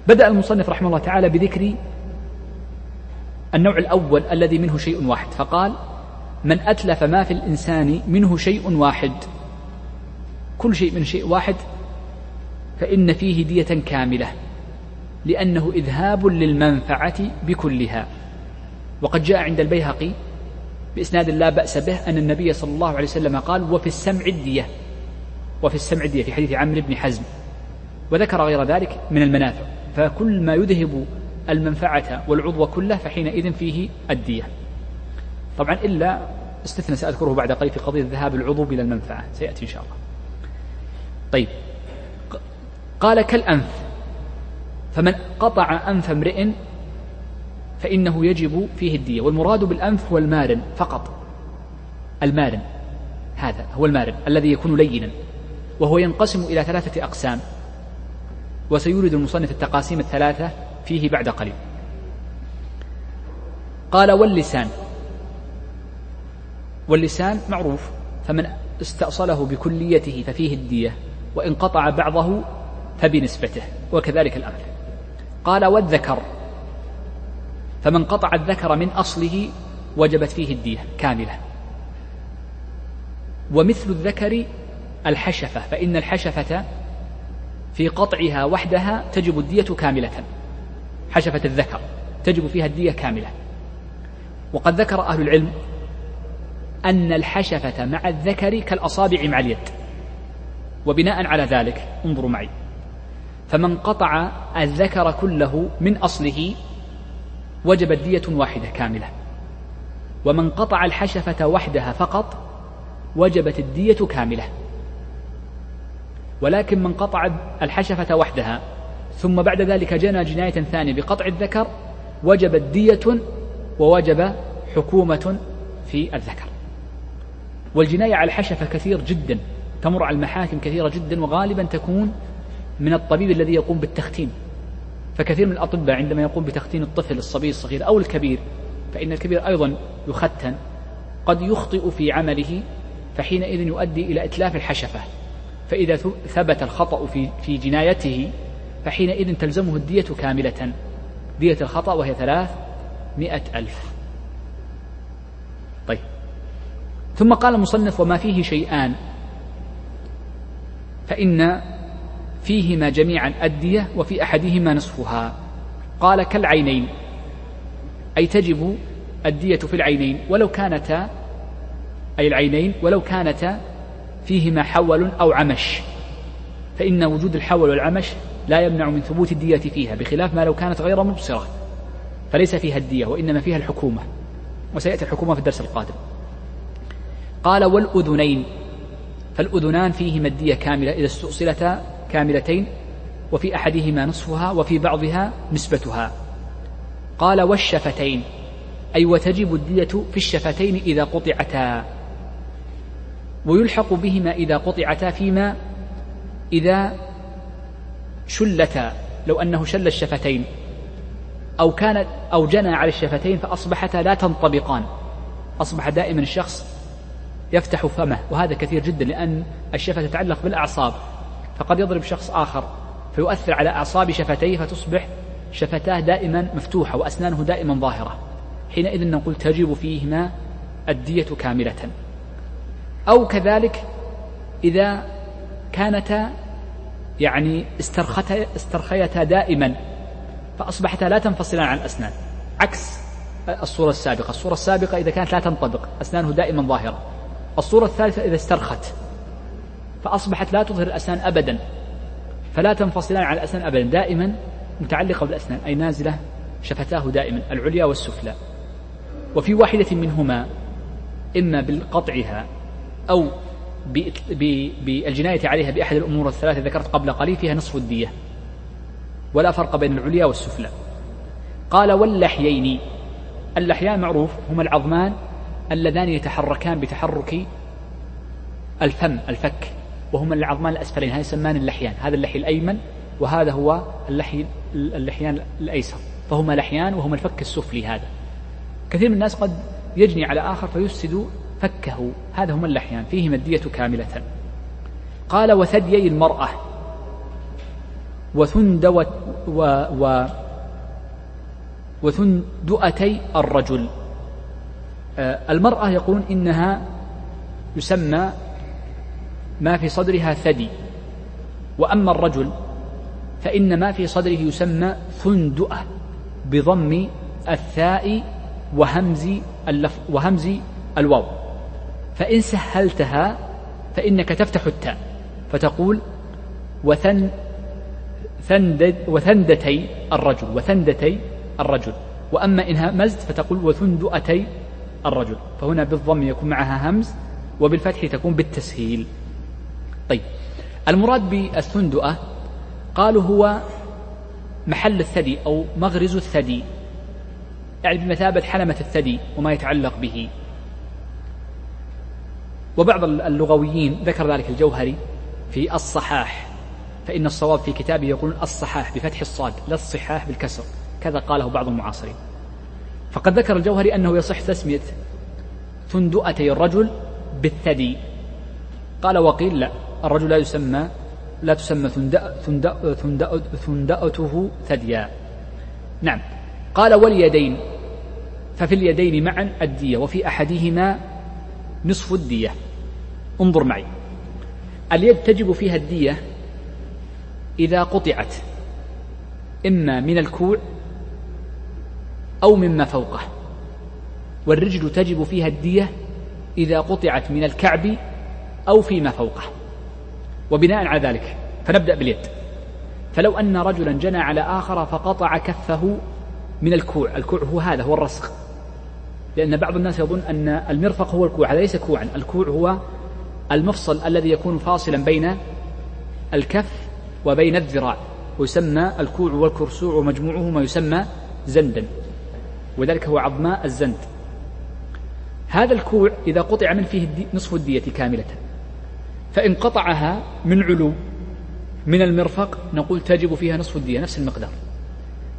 بدأ المصنف رحمه الله تعالى بذكر النوع الأول الذي منه شيء واحد. فقال من أتلف ما في الإنسان منه شيء واحد. كل شيء من شيء واحد فإن فيه دية كاملة لأنه إذهاب للمنفعة بكلها. وقد جاء عند البيهقي بإسناد لا بأس به أن النبي صلى الله عليه وسلم قال وفي السمع الدية وفي السمع الدية في حديث عمرو بن حزم. وذكر غير ذلك من المنافع. فكل ما يذهب المنفعة والعضو كله فحينئذ فيه الدية. طبعا إلا استثنى سأذكره بعد قليل في قضية ذهاب العضو إلى المنفعة. سيأتي إن شاء الله. طيب. قال كالأنف. فمن قطع أنف امرئ فإنه يجب فيه الدية. والمراد بالأنف هو المارن فقط. المارن. هذا هو المارن الذي يكون لينا. وهو ينقسم إلى ثلاثة أقسام. وسيورد المصنف التقاسيم الثلاثة فيه بعد قليل. قال واللسان. واللسان معروف. فمن استأصله بكليته ففيه الدية. وإن قطع بعضه فبنسبته وكذلك الأمر قال والذكر. فمن قطع الذكر من أصله وجبت فيه الدية كاملة. ومثل الذكر الحشفة فإن الحشفة في قطعها وحدها تجب الدية كاملة. حشفة الذكر تجب فيها الدية كاملة. وقد ذكر أهل العلم أن الحشفة مع الذكر كالأصابع مع اليد. وبناء على ذلك انظروا معي. فمن قطع الذكر كله من أصله وجبت دية واحدة كاملة. ومن قطع الحشفة وحدها فقط وجبت الدية كاملة. ولكن من قطع الحشفة وحدها ثم بعد ذلك جنى جناية ثانية بقطع الذكر وجبت دية ووجب حكومة في الذكر. والجناية على الحشفة كثير جدا. تمر على المحاكم كثيرة جدا وغالبا تكون من الطبيب الذي يقوم بالتختين فكثير من الأطباء عندما يقوم بتختين الطفل الصبي الصغير أو الكبير فإن الكبير أيضا يختن قد يخطئ في عمله فحينئذ يؤدي إلى إتلاف الحشفة. فإذا ثبت الخطأ في في جنايته فحينئذ تلزمه الدية كاملة. دية الخطأ وهي ثلاث مئة ألف. طيب. ثم قال المصنف وما فيه شيئان. فإن فيهما جميعا الدية وفي أحدهما نصفها. قال كالعينين. أي تجب الدية في العينين. ولو كانتا أي العينين ولو كانتا فيهما حول أو عمش. فإن وجود الحول والعمش لا يمنع من ثبوت الدية فيها بخلاف ما لو كانت غير مبصرة. فليس فيها الدية وإنما فيها الحكومة. وسيأتي الحكومة في الدرس القادم. قال والأذنين. فالأذنان فيهما الدية كاملة إذا استؤصلتا كاملتين وفي أحدهما نصفها وفي بعضها نسبتها. قال والشفتين أي وتجب الدية في الشفتين إذا قطعتا. ويلحق بهما إذا قطعتا فيما إذا شلتا لو أنه شل الشفتين. أو كانت أو جنى على الشفتين فأصبحتا لا تنطبقان. أصبح دائما الشخص يفتح فمه وهذا كثير جدا لأن الشفة تتعلق بالأعصاب. فقد يضرب شخص آخر فيؤثر على أعصاب شفتيه فتصبح شفتاه دائما مفتوحة وأسنانه دائما ظاهرة. حينئذ نقول تجب فيهما الدية كاملة. أو كذلك إذا كانتا يعني استرختا استرخيتا دائما فأصبحتا لا تنفصلان عن الأسنان. عكس الصورة السابقة. الصورة السابقة إذا كانت لا تنطبق أسنانه دائما ظاهرة. الصورة الثالثة إذا استرخت فأصبحت لا تظهر الأسنان أبدا فلا تنفصلان عن الأسنان أبدا دائما متعلقة بالأسنان أي نازلة شفتاه دائما العليا والسفلى. وفي واحدة منهما إما بقطعها أو بالجناية عليها بأحد الأمور الثلاثة ذكرت قبل قليل فيها نصف الدية. ولا فرق بين العليا والسفلى. قال واللحيين اللحيان معروف هما العظمان اللذان يتحركان بتحرك الفم الفك وهما العظمان الأسفلين. هذا يسمان اللحيان. هذا اللحي الأيمن وهذا هو اللحي اللحيان الأيسر. فهما لحيان وهما الفك السفلي هذا. كثير من الناس قد يجني على آخر فيفسد فكه. هذا هما اللحيان. فيهما الدية كاملة. قال وثديي المرأة. وثندوت و, و وثندؤتي الرجل. المرأة يقولون إنها يسمى ما في صدرها ثدي. وأما الرجل فإن ما في صدره يسمى ثندؤة بضم الثاء وهمز اللف وهمز الواو. فإن سهلتها فإنك تفتح التاء فتقول وثن ثندد وثندتي الرجل وثندتي الرجل. وأما إن همزت فتقول وثندؤتي الرجل. فهنا بالضم يكون معها همز وبالفتح تكون بالتسهيل. طيب. المراد بالثندؤة قالوا هو محل الثدي أو مغرز الثدي. يعني بمثابة حلمة الثدي وما يتعلق به. وبعض اللغويين ذكر ذلك الجوهري في الصحاح فإن الصواب في كتابه يقولون الصحاح بفتح الصاد لا الصحاح بالكسر. كذا قاله بعض المعاصرين. فقد ذكر الجوهري أنه يصح تسمية ثندؤتي الرجل بالثدي. قال وقيل لا الرجل لا يسمى لا تسمى ثندأ ثندأ ثندأ ثندأته ثديا. نعم. قال واليدين ففي اليدين معا الدية وفي أحدهما نصف الدية. انظر معي. اليد تجب فيها الدية إذا قطعت إما من الكوع أو مما فوقه. والرجل تجب فيها الدية إذا قطعت من الكعب أو فيما فوقه. وبناء على ذلك فنبدأ باليد. فلو أن رجلا جنى على آخر فقطع كفه من الكوع الكوع هو هذا هو الرسخ. لأن بعض الناس يظن أن المرفق هو الكوع هذا ليس كوعا الكوع هو المفصل الذي يكون فاصلا بين الكف وبين الذراع. ويسمى الكوع والكرسوع ومجموعه ما يسمى زندا. وذلك هو عظماء الزند. هذا الكوع إذا قطع من فيه نصف الدية كاملة. فإن قطعها من علو من المرفق نقول تجب فيها نصف الدية نفس المقدار.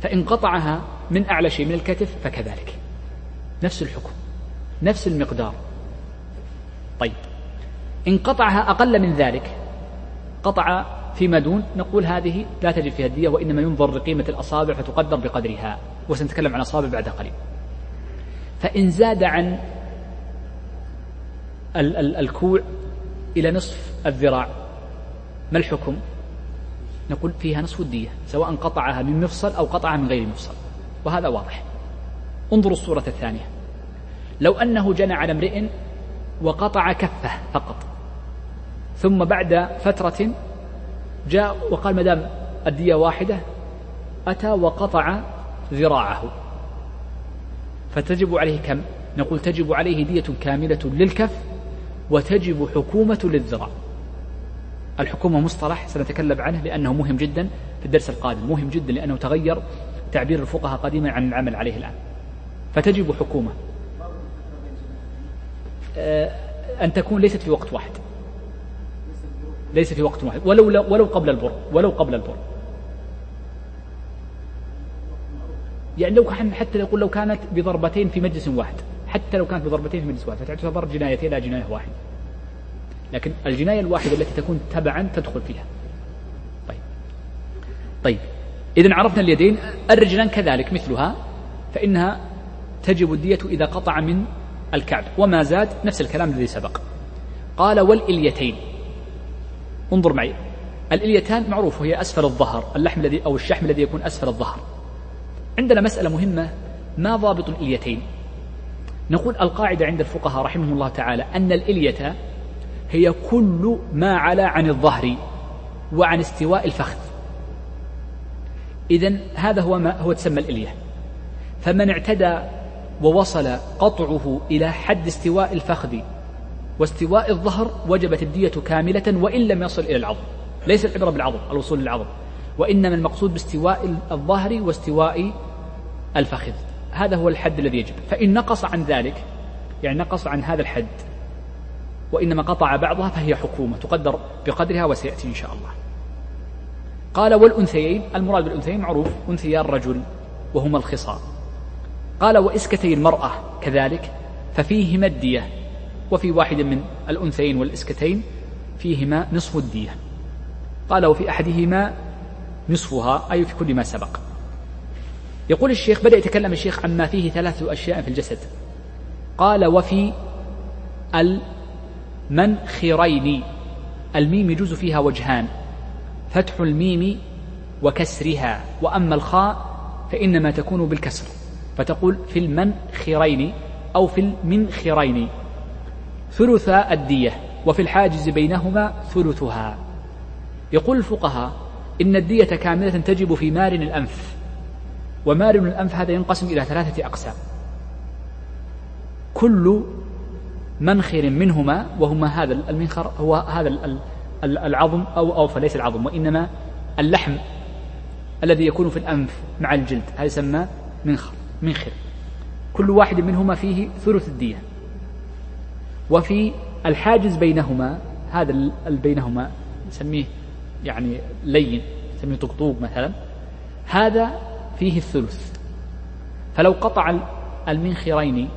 فإن قطعها من أعلى شيء من الكتف فكذلك. نفس الحكم نفس المقدار. طيب. إن قطعها أقل من ذلك قطع فيما دون نقول هذه لا تجب فيها الدية وإنما ينظر لقيمة الأصابع فتقدر بقدرها وسنتكلم عن أصابع بعد قليل. فإن زاد عن ال- ال- الكوع إلى نصف الذراع ما الحكم؟ نقول فيها نصف الدية سواء قطعها من مفصل أو قطعها من غير مفصل وهذا واضح. انظروا الصورة الثانية. لو أنه جنى على امرئ وقطع كفه فقط ثم بعد فترة جاء وقال ما دام الدية واحدة أتى وقطع ذراعه. فتجب عليه كم؟ نقول تجب عليه دية كاملة للكف وتجب حكومة للذراع. الحكومة مصطلح سنتكلم عنه لأنه مهم جدا في الدرس القادم مهم جدا لأنه تغير تعبير الفقهاء قديما عن العمل عليه الآن. فتجب حكومة. آه، أن تكون ليست في وقت واحد. ليس في وقت واحد. ولو ولو قبل البر. ولو قبل البر. يعني لو حتى يقول لو كانت بضربتين في مجلس واحد. حتى لو كانت بضربتين في مجلس واحد. فتعتبر جنايتين لا جناية واحدة لكن الجناية الواحدة التي تكون تبعا تدخل فيها. طيب. طيب. إذا عرفنا اليدين. الرجلان كذلك مثلها. فإنها تجب الدية إذا قطع من الكعب. وما زاد نفس الكلام الذي سبق. قال والإليتين. انظر معي. الإليتان معروف هي أسفل الظهر اللحم الذي أو الشحم الذي يكون أسفل الظهر. عندنا مسألة مهمة ما ضابط الإليتين؟ نقول القاعدة عند الفقهاء رحمهم الله تعالى أن الإلية هي كل ما علا عن الظهر وعن استواء الفخذ. إذا هذا هو ما هو تسمى الإلية. فمن اعتدى ووصل قطعه إلى حد استواء الفخذ واستواء الظهر وجبت الدية كاملة وإن لم يصل إلى العظم. ليس العبرة بالعظم الوصول للعظم. وإنما المقصود باستواء الظهر واستواء الفخذ. هذا هو الحد الذي يجب. فإن نقص عن ذلك يعني نقص عن هذا الحد وإنما قطع بعضها فهي حكومة تقدر بقدرها وسيأتي إن شاء الله. قال والأنثيين المراد بالأنثيين معروف أنثيا الرجل وهما الخصام. قال وإسكتي المرأة كذلك ففيهما الدية. وفي واحد من الأنثيين والإسكتين فيهما نصف الدية. قال وفي أحدهما نصفها أي في كل ما سبق. يقول الشيخ بدأ يتكلم الشيخ عما فيه ثلاث أشياء في الجسد. قال وفي المنخرين الميم يجوز فيها وجهان فتح الميم وكسرها وأما الخاء فإنما تكون بالكسر فتقول في المنخرين أو في المنخرين. ثلث الدية وفي الحاجز بينهما ثلثها. يقول الفقهاء إن الدية كاملة تجب في مارن الأنف ومارن الأنف هذا ينقسم إلى ثلاثة أقسام. كل منخر منهما وهما هذا المنخر هو هذا العظم أو أو فليس العظم وإنما اللحم الذي يكون في الأنف مع الجلد هذا يسمى منخر منخر. كل واحد منهما فيه ثلث الدية. وفي الحاجز بينهما هذا بينهما نسميه يعني لين نسميه طقطوق مثلا هذا فيه الثلث. فلو قطع المنخرين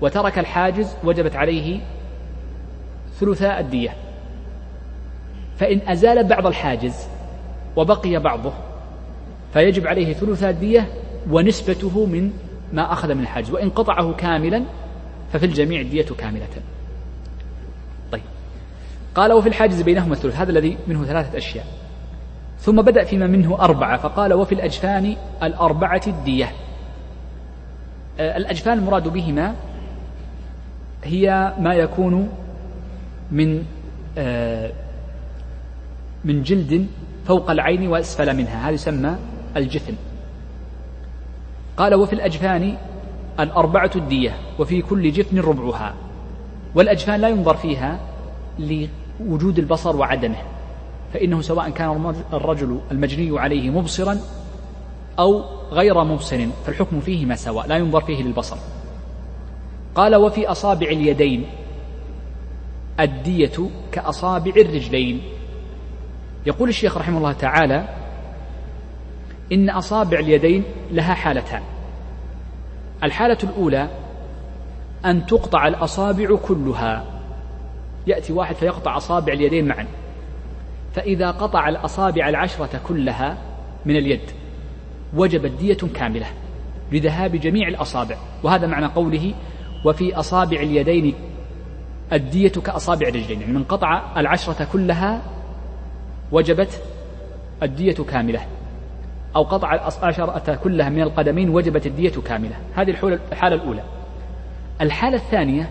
وترك الحاجز وجبت عليه ثلثاء الدية. فإن أزال بعض الحاجز وبقي بعضه فيجب عليه ثلثاء الدية ونسبته من ما أخذ من الحاجز. وإن قطعه كاملا ففي الجميع الدية كاملة. قال وفي الحاجز بينهما الثلث. هذا الذي منه ثلاثة أشياء. ثم بدأ فيما منه أربعة فقال وفي الأجفان الأربعة الدية. آه، الأجفان المراد بهما هي ما يكون من آه، من جلد فوق العين وأسفل منها. هذا يسمى الجفن قال وفي الأجفان الأربعة الدية وفي كل جفن ربعها. والأجفان لا ينظر فيها لوجود البصر وعدمه فإنه سواء كان الرجل المجني عليه مبصرا أو غير مبصر فالحكم فيهما سواء لا ينظر فيه للبصر. قال وفي أصابع اليدين الدية كأصابع الرجلين. يقول الشيخ رحمه الله تعالى إن أصابع اليدين لها حالتان. الحالة الأولى أن تقطع الأصابع كلها يأتي واحد فيقطع أصابع اليدين معا. فإذا قطع الأصابع العشرة كلها من اليد وجبت دية كاملة لذهاب جميع الأصابع. وهذا معنى قوله وفي أصابع اليدين الدية كأصابع الرجلين. يعني من قطع العشرة كلها وجبت الدية كاملة أو قطع العشرة كلها من القدمين وجبت الدية كاملة. هذه الحالة الأولى. الحالة الثانية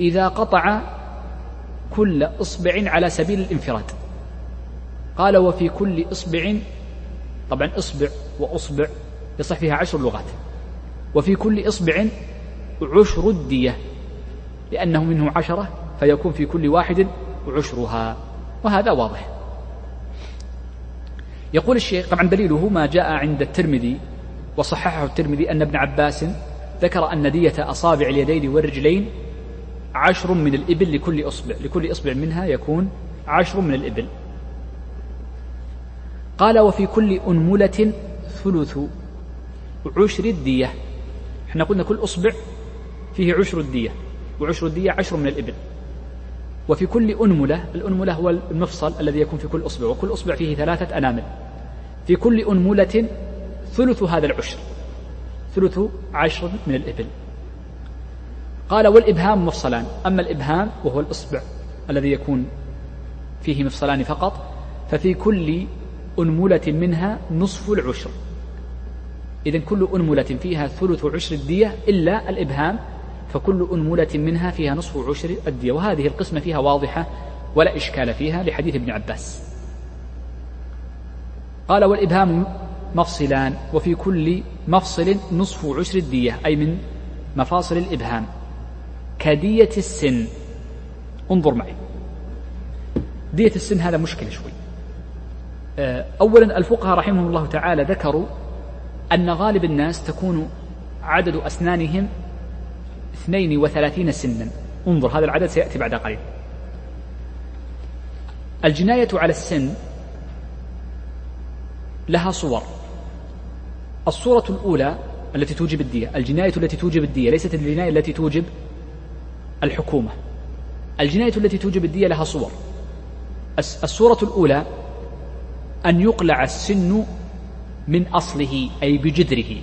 إذا قطع كل إصبع على سبيل الانفراد. قال وفي كل إصبع طبعا إصبع وأصبع يصح فيها عشر لغات. وفي كل إصبع عشر الدية لأنه منه عشرة فيكون في كل واحد عشرها. وهذا واضح. يقول الشيخ طبعا دليله ما جاء عند الترمذي وصححه الترمذي أن ابن عباس ذكر أن دية أصابع اليدين والرجلين عشر من الإبل لكل إصبع لكل إصبع منها يكون عشر من الإبل. قال وفي كل أنملة ثلث عشر الدية. إحنا قلنا كل أصبع فيه عشر الدية وعشر الدية عشر من الإبل. وفي كل أنملة الأنملة هو المفصل الذي يكون في كل أصبع وكل أصبع فيه ثلاثة أنامل. في كل أنملة ثلث هذا العشر ثلث عشر من الإبل. قال والإبهام مفصلان. أما الإبهام وهو الإصبع الذي يكون فيه مفصلان فقط ففي كل أنملة منها نصف العشر. إذا كل أنملة فيها ثلث عشر الدية إلا الإبهام فكل أنملة منها فيها نصف عشر الدية. وهذه القسمة فيها واضحة ولا إشكال فيها لحديث ابن عباس. قال والإبهام مفصلان وفي كل مفصل نصف عشر الدية أي من مفاصل الإبهام. كدية السن. انظر معي. دية السن هذا مشكلة شوي. آه، أولا الفقهاء رحمهم الله تعالى ذكروا أن غالب الناس تكون عدد أسنانهم اثنين وثلاثين سنا. انظر هذا العدد سيأتي بعد قليل. الجناية على السن لها صور. الصورة الأولى التي توجب الدية الجناية التي توجب الدية ليست الجناية التي توجب الحكومة. الجناية التي توجب الدية لها صور. الصورة الأولى أن يقلع السن من أصله أي بجذره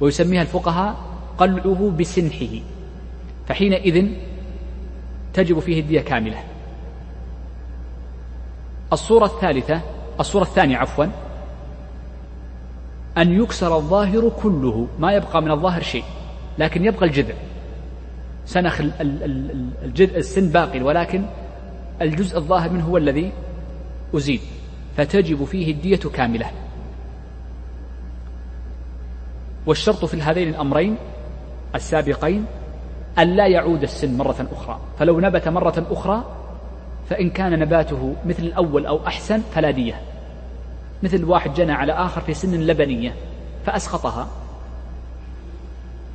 ويسميها الفقهاء قلعه بسنحه. فحينئذ تجب فيه الدية كاملة. الصورة الثالثة الصورة الثانية عفوا أن يكسر الظاهر كله ما يبقى من الظاهر شيء لكن يبقى الجذع. سنخ الجذع السن باقي ولكن الجزء الظاهر منه هو الذي أزيد فتجب فيه الدية كاملة. والشرط في هذين الأمرين السابقين أن لا يعود السن مرة أخرى فلو نبت مرة أخرى فإن كان نباته مثل الأول أو أحسن فلا دية مثل واحد جنى على آخر في سن لبنية فأسقطها.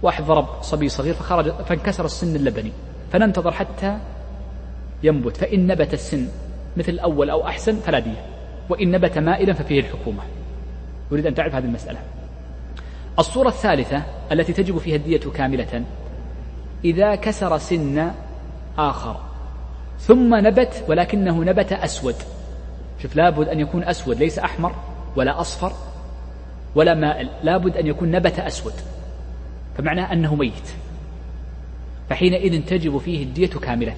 واحد ضرب صبي صغير فخرج فانكسر السن اللبني فننتظر حتى ينبت فإن نبت السن مثل الأول أو أحسن فلا دية وإن نبت مائلا ففيه الحكومة. أريد أن تعرف هذه المسألة. الصورة الثالثة التي تجب فيها الدية كاملة إذا كسر سن آخر ثم نبت ولكنه نبت أسود. شوف لابد أن يكون أسود ليس أحمر ولا أصفر ولا مائل لابد أن يكون نبت أسود. فمعناه أنه ميت. فحينئذ تجب فيه الدية كاملة.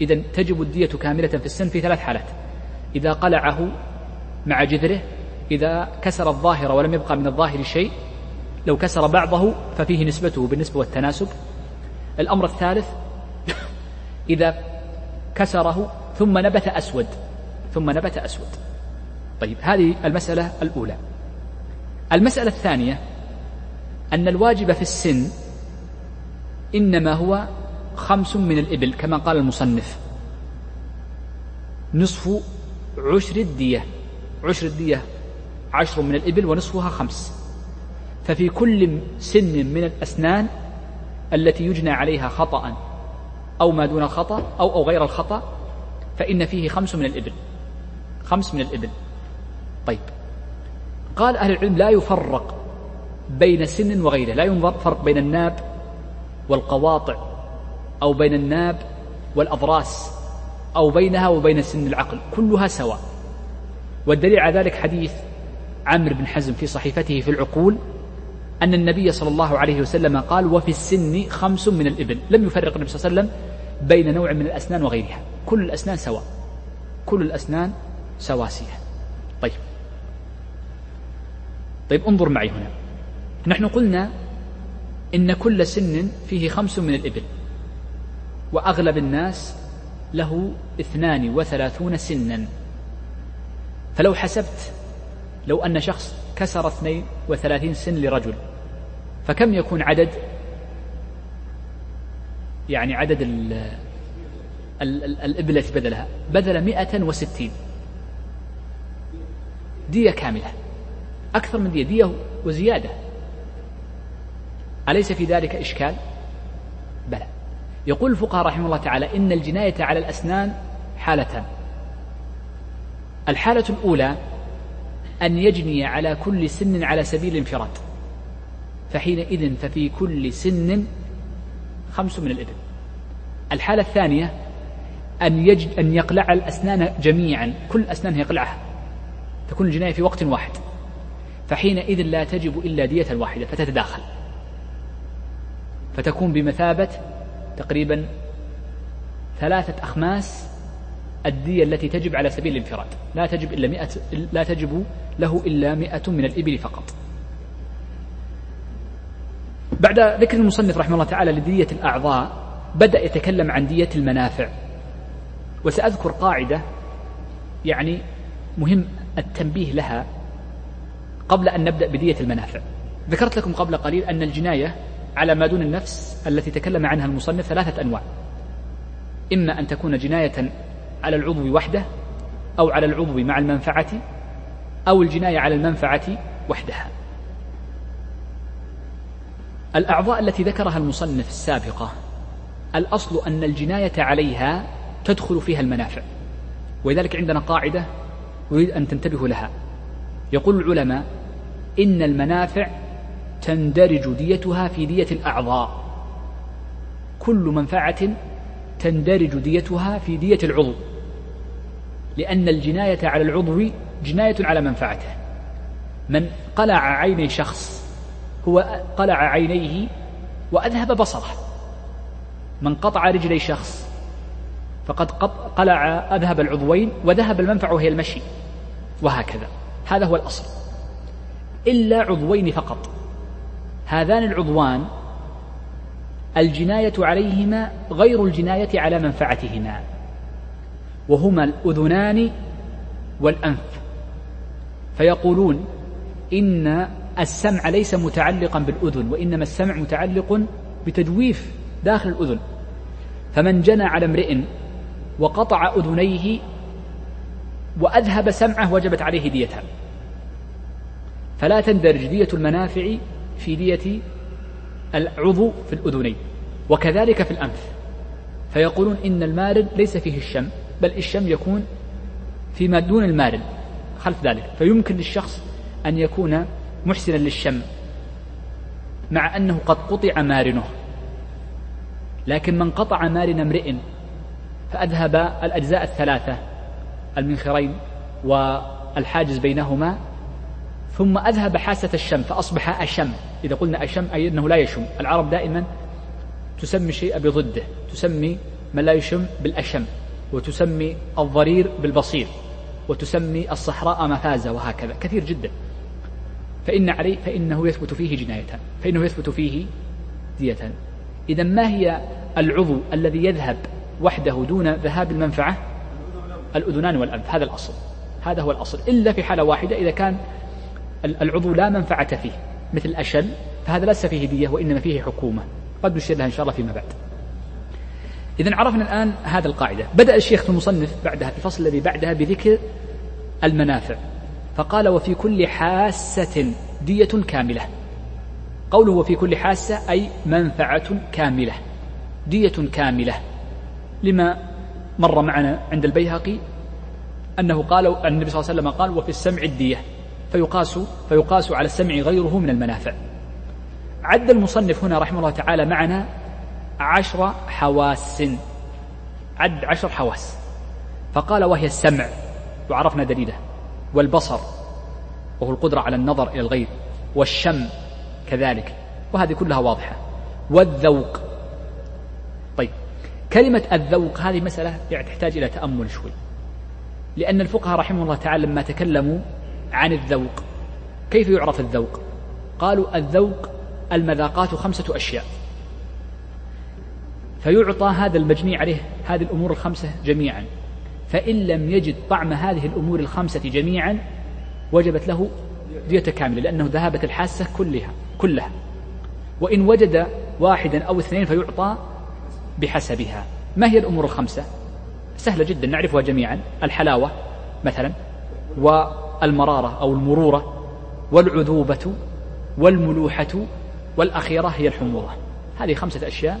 إذا تجب الدية كاملة في السن في ثلاث حالات. إذا قلعه مع جذره إذا كسر الظاهر ولم يبقى من الظاهر شيء لو كسر بعضه ففيه نسبته بالنسبة والتناسب. الأمر الثالث إذا كسره ثم نبت أسود. ثم نبت أسود. طيب هذه المسألة الأولى. المسألة الثانية أن الواجب في السن إنما هو خمس من الإبل كما قال المصنف. نصف عشر الدية. عشر الدية عشر من الإبل ونصفها خمس. ففي كل سن من الأسنان التي يجنى عليها خطأ أو ما دون الخطأ أو أو غير الخطأ فإن فيه خمس من الإبل. خمس من الإبل. طيب. قال أهل العلم لا يفرق بين سن وغيره. لا ينظر فرق بين الناب والقواطع أو بين الناب والأضراس أو بينها وبين سن العقل كلها سواء. والدليل على ذلك حديث عمرو بن حزم في صحيفته في العقول أن النبي صلى الله عليه وسلم قال وفي السن خمس من الإبل. لم يفرق النبي صلى الله عليه وسلم بين نوع من الأسنان وغيرها. كل الأسنان سواء. كل الأسنان سواسية. طيب. طيب انظر معي هنا. نحن قلنا إن كل سن فيه خمس من الإبل وأغلب الناس له اثنان وثلاثون سنا. فلو حسبت لو أن شخص كسر اثنين وثلاثين سن لرجل فكم يكون عدد؟ يعني عدد ال ال ال الإبل التي بذلها بذل مئة وستين. دية كاملة أكثر من دية دية وزيادة. أليس في ذلك إشكال؟ بلى. يقول الفقهاء رحمه الله تعالى إن الجناية على الأسنان حالتان. الحالة الأولى أن يجني على كل سن على سبيل الانفراد. فحينئذ ففي كل سن خمس من الإبل. الحالة الثانية أن, يجد أن يقلع الأسنان جميعا كل الأسنان يقلعها. تكون الجناية في وقت واحد. فحينئذ لا تجب إلا دية واحدة فتتداخل. فتكون بمثابة تقريبا ثلاثة أخماس الدية التي تجب على سبيل الانفراد. لا تجب إلا مئة لا تجب له إلا مئة من الإبل فقط. بعد ذكر المصنف رحمه الله تعالى لدية الأعضاء بدأ يتكلم عن دية المنافع. وسأذكر قاعدة يعني مهم التنبيه لها قبل أن نبدأ بدية المنافع. ذكرت لكم قبل قليل أن الجناية على ما دون النفس التي تكلم عنها المصنف ثلاثة أنواع. إما أن تكون جناية على العضو وحده أو على العضو مع المنفعة أو الجناية على المنفعة وحدها. الأعضاء التي ذكرها المصنف السابقة الأصل أن الجناية عليها تدخل فيها المنافع. ولذلك عندنا قاعدة أريد أن تنتبهوا لها. يقول العلماء إن المنافع تندرج ديتها في دية الأعضاء. كل منفعة تندرج ديتها في دية العضو. لأن الجناية على العضو جناية على منفعته. من قلع عيني شخص هو قلع عينيه وأذهب بصره. من قطع رجلي شخص فقد قلع أذهب العضوين وذهب المنفع وهي المشي. وهكذا. هذا هو الأصل. إلا عضوين فقط. هذان العضوان الجناية عليهما غير الجناية على منفعتهما وهما الأذنان والأنف. فيقولون إن السمع ليس متعلقا بالأذن وإنما السمع متعلق بتجويف داخل الأذن. فمن جنى على امرئ وقطع أذنيه وأذهب سمعه وجبت عليه ديتان فلا تندرج دية المنافع في دية العضو في الأذنين وكذلك في الأنف. فيقولون إن المارد ليس فيه الشم بل الشم يكون فيما دون المارد خلف ذلك. فيمكن للشخص أن يكون محسنا للشم مع أنه قد قطع مارنه. لكن من قطع مارن امرئ فأذهب الأجزاء الثلاثة المنخرين والحاجز بينهما ثم أذهب حاسة الشم فأصبح أشم. إذا قلنا أشم أي أنه لا يشم. العرب دائما تسمي الشيء بضده تسمي من لا يشم بالأشم وتسمي الضرير بالبصير وتسمي الصحراء مفازة وهكذا. كثير جدا. فإن عليه فإنه يثبت فيه جناية فإنه يثبت فيه دية. إذا ما هي العضو الذي يذهب وحده دون ذهاب المنفعة؟ الأذنان والأنف. هذا الأصل. هذا هو الأصل. إلا في حالة واحدة إذا كان العضو لا منفعة فيه مثل الأشل فهذا ليس فيه دية وإنما فيه حكومة. قد نشير لها إن شاء الله فيما بعد. إذا عرفنا الآن هذا القاعدة. بدأ الشيخ المصنف بعدها في الفصل الذي بعدها بذكر المنافع. فقال وفي كل حاسة دية كاملة. قوله وفي كل حاسة أي منفعة كاملة. دية كاملة. لما مر معنا عند البيهقي أنه قال النبي صلى الله عليه وسلم قال وفي السمع الدية. فيقاس فيقاس على السمع غيره من المنافع. عد المصنف هنا رحمه الله تعالى معنا عشر حواس. عد عشر حواس. فقال وهي السمع وعرفنا دليله والبصر وهو القدرة على النظر إلى الغير والشم كذلك وهذه كلها واضحة. والذوق. طيب كلمة الذوق هذه مسألة يعني تحتاج إلى تأمل شوي لأن الفقهاء رحمه الله تعالى لما تكلموا عن الذوق. كيف يعرف الذوق؟ قالوا الذوق المذاقات خمسة أشياء. فيعطى هذا المجني عليه هذه الأمور الخمسة جميعا. فإن لم يجد طعم هذه الأمور الخمسة جميعا وجبت له دية كاملة لأنه ذهبت الحاسة كلها كلها. وإن وجد واحدا أو اثنين فيعطى بحسبها. ما هي الأمور الخمسة؟ سهلة جدا نعرفها جميعا. الحلاوة مثلا والمرارة أو المرورة والعذوبة والملوحة والأخيرة هي الحموضة. هذه خمسة أشياء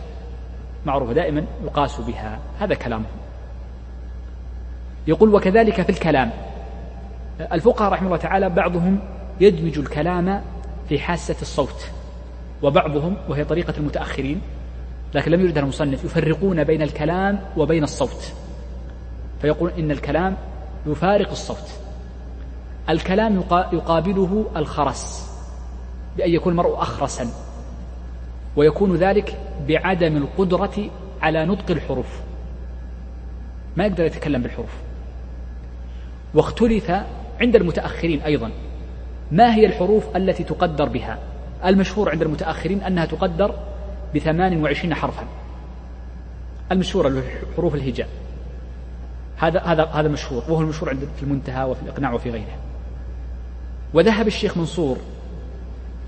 معروفة دائما يقاس بها. هذا كلامه يقول وكذلك في الكلام. الفقهاء رحمه الله تعالى بعضهم يدمج الكلام في حاسة الصوت وبعضهم وهي طريقة المتأخرين لكن لم يردها المصنف يفرقون بين الكلام وبين الصوت. فيقول إن الكلام يفارق الصوت. الكلام يقابله الخرس بأن يكون المرء أخرسا ويكون ذلك بعدم القدرة على نطق الحروف. ما يقدر يتكلم بالحروف. واختلف عند المتأخرين أيضا. ما هي الحروف التي تقدر بها؟ المشهور عند المتأخرين أنها تقدر بثمان وعشرين حرفا. المشهورة حروف الهجاء. هذا هذا هذا مشهور وهو المشهور عند في المنتهى وفي الإقناع وفي غيره. وذهب الشيخ منصور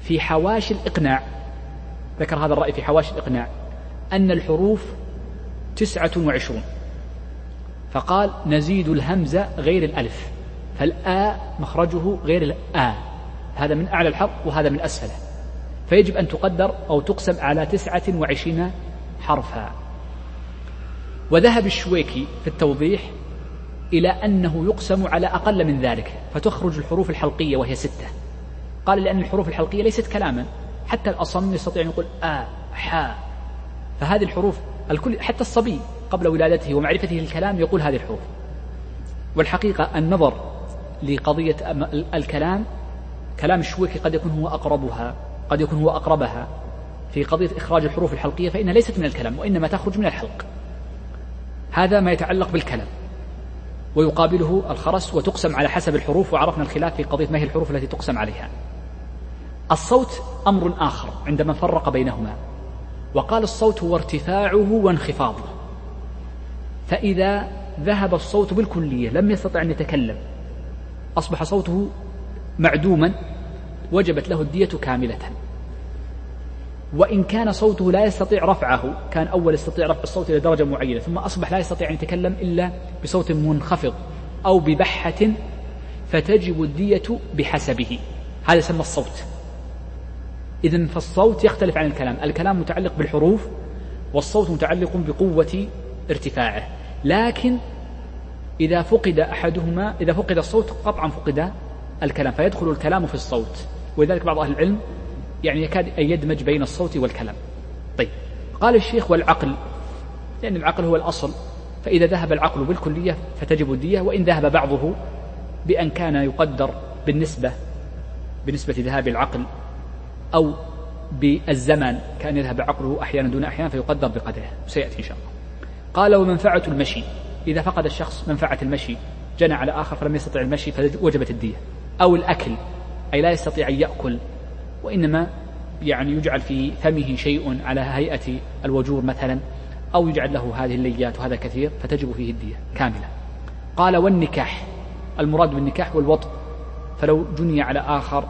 في حواشي الإقناع ذكر هذا الرأي في حواشي الإقناع أن الحروف تسعة وعشرون. فقال نزيد الهمزة غير الألف فالآ مخرجه غير الآ. هذا من أعلى الحرف وهذا من أسفله فيجب أن تقدر أو تقسم على تسعة وعشرين حرفا. وذهب الشويكي في التوضيح إلى أنه يقسم على أقل من ذلك فتخرج الحروف الحلقية وهي ستة. قال لأن الحروف الحلقية ليست كلاما حتى الأصم يستطيع أن يقول آ حا فهذه الحروف الكل حتى الصبي قبل ولادته ومعرفته الكلام يقول هذه الحروف. والحقيقة النظر لقضية الكلام كلام الشويكي قد يكون هو أقربها قد يكون هو أقربها. في قضية إخراج الحروف الحلقية فإنها ليست من الكلام وإنما تخرج من الحلق. هذا ما يتعلق بالكلام. ويقابله الخرس وتقسم على حسب الحروف وعرفنا الخلاف في قضية ما هي الحروف التي تقسم عليها. الصوت أمر آخر عندما فرق بينهما. وقال الصوت هو ارتفاعه وانخفاضه. فإذا ذهب الصوت بالكلية لم يستطع أن يتكلم. أصبح صوته معدوما وجبت له الدية كاملة. وإن كان صوته لا يستطيع رفعه كان أول يستطيع رفع الصوت إلى درجة معينة ثم أصبح لا يستطيع أن يتكلم إلا بصوت منخفض أو ببحة فتجب الدية بحسبه. هذا يسمى الصوت. إذا فالصوت يختلف عن الكلام. الكلام متعلق بالحروف والصوت متعلق بقوة ارتفاعه. لكن إذا فقد أحدهما إذا فقد الصوت قطعا فقد الكلام فيدخل الكلام في الصوت. ولذلك بعض أهل العلم يعني يكاد أن يدمج بين الصوت والكلام. طيب قال الشيخ والعقل لأن العقل هو الأصل فإذا ذهب العقل بالكلية فتجب الدية وإن ذهب بعضه بأن كان يقدر بالنسبة بالنسبة ذهاب العقل أو بالزمن كان يذهب عقله أحيانا دون أحيانا فيقدر بقدره سيأتي إن شاء الله. قال ومنفعة المشي. إذا فقد الشخص منفعة المشي جنى على آخر فلم يستطع المشي فوجبت الدية. أو الأكل أي لا يستطيع أن يأكل وإنما يعني يجعل في فمه شيء على هيئة الوجور مثلا أو يجعل له هذه الليات وهذا كثير فتجب فيه الدية كاملة. قال والنكاح المراد بالنكاح هو الوطء. فلو جني على آخر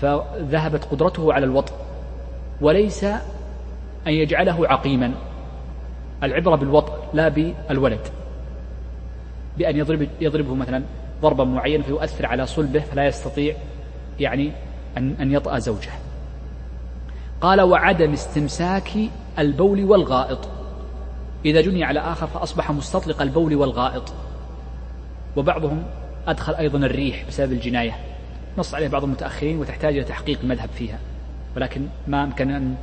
فذهبت قدرته على الوطء. وليس أن يجعله عقيما. العبرة بالوطء لا بالولد. بأن يضرب يضربه مثلا ضربا معينا فيؤثر على صلبه فلا يستطيع يعني أن أن يطأ زوجه. قال وعدم استمساك البول والغائط. إذا جني على آخر فأصبح مستطلق البول والغائط. وبعضهم أدخل أيضا الريح بسبب الجناية. نص عليه بعض المتأخرين وتحتاج إلى تحقيق المذهب فيها. ولكن ما أمكن أن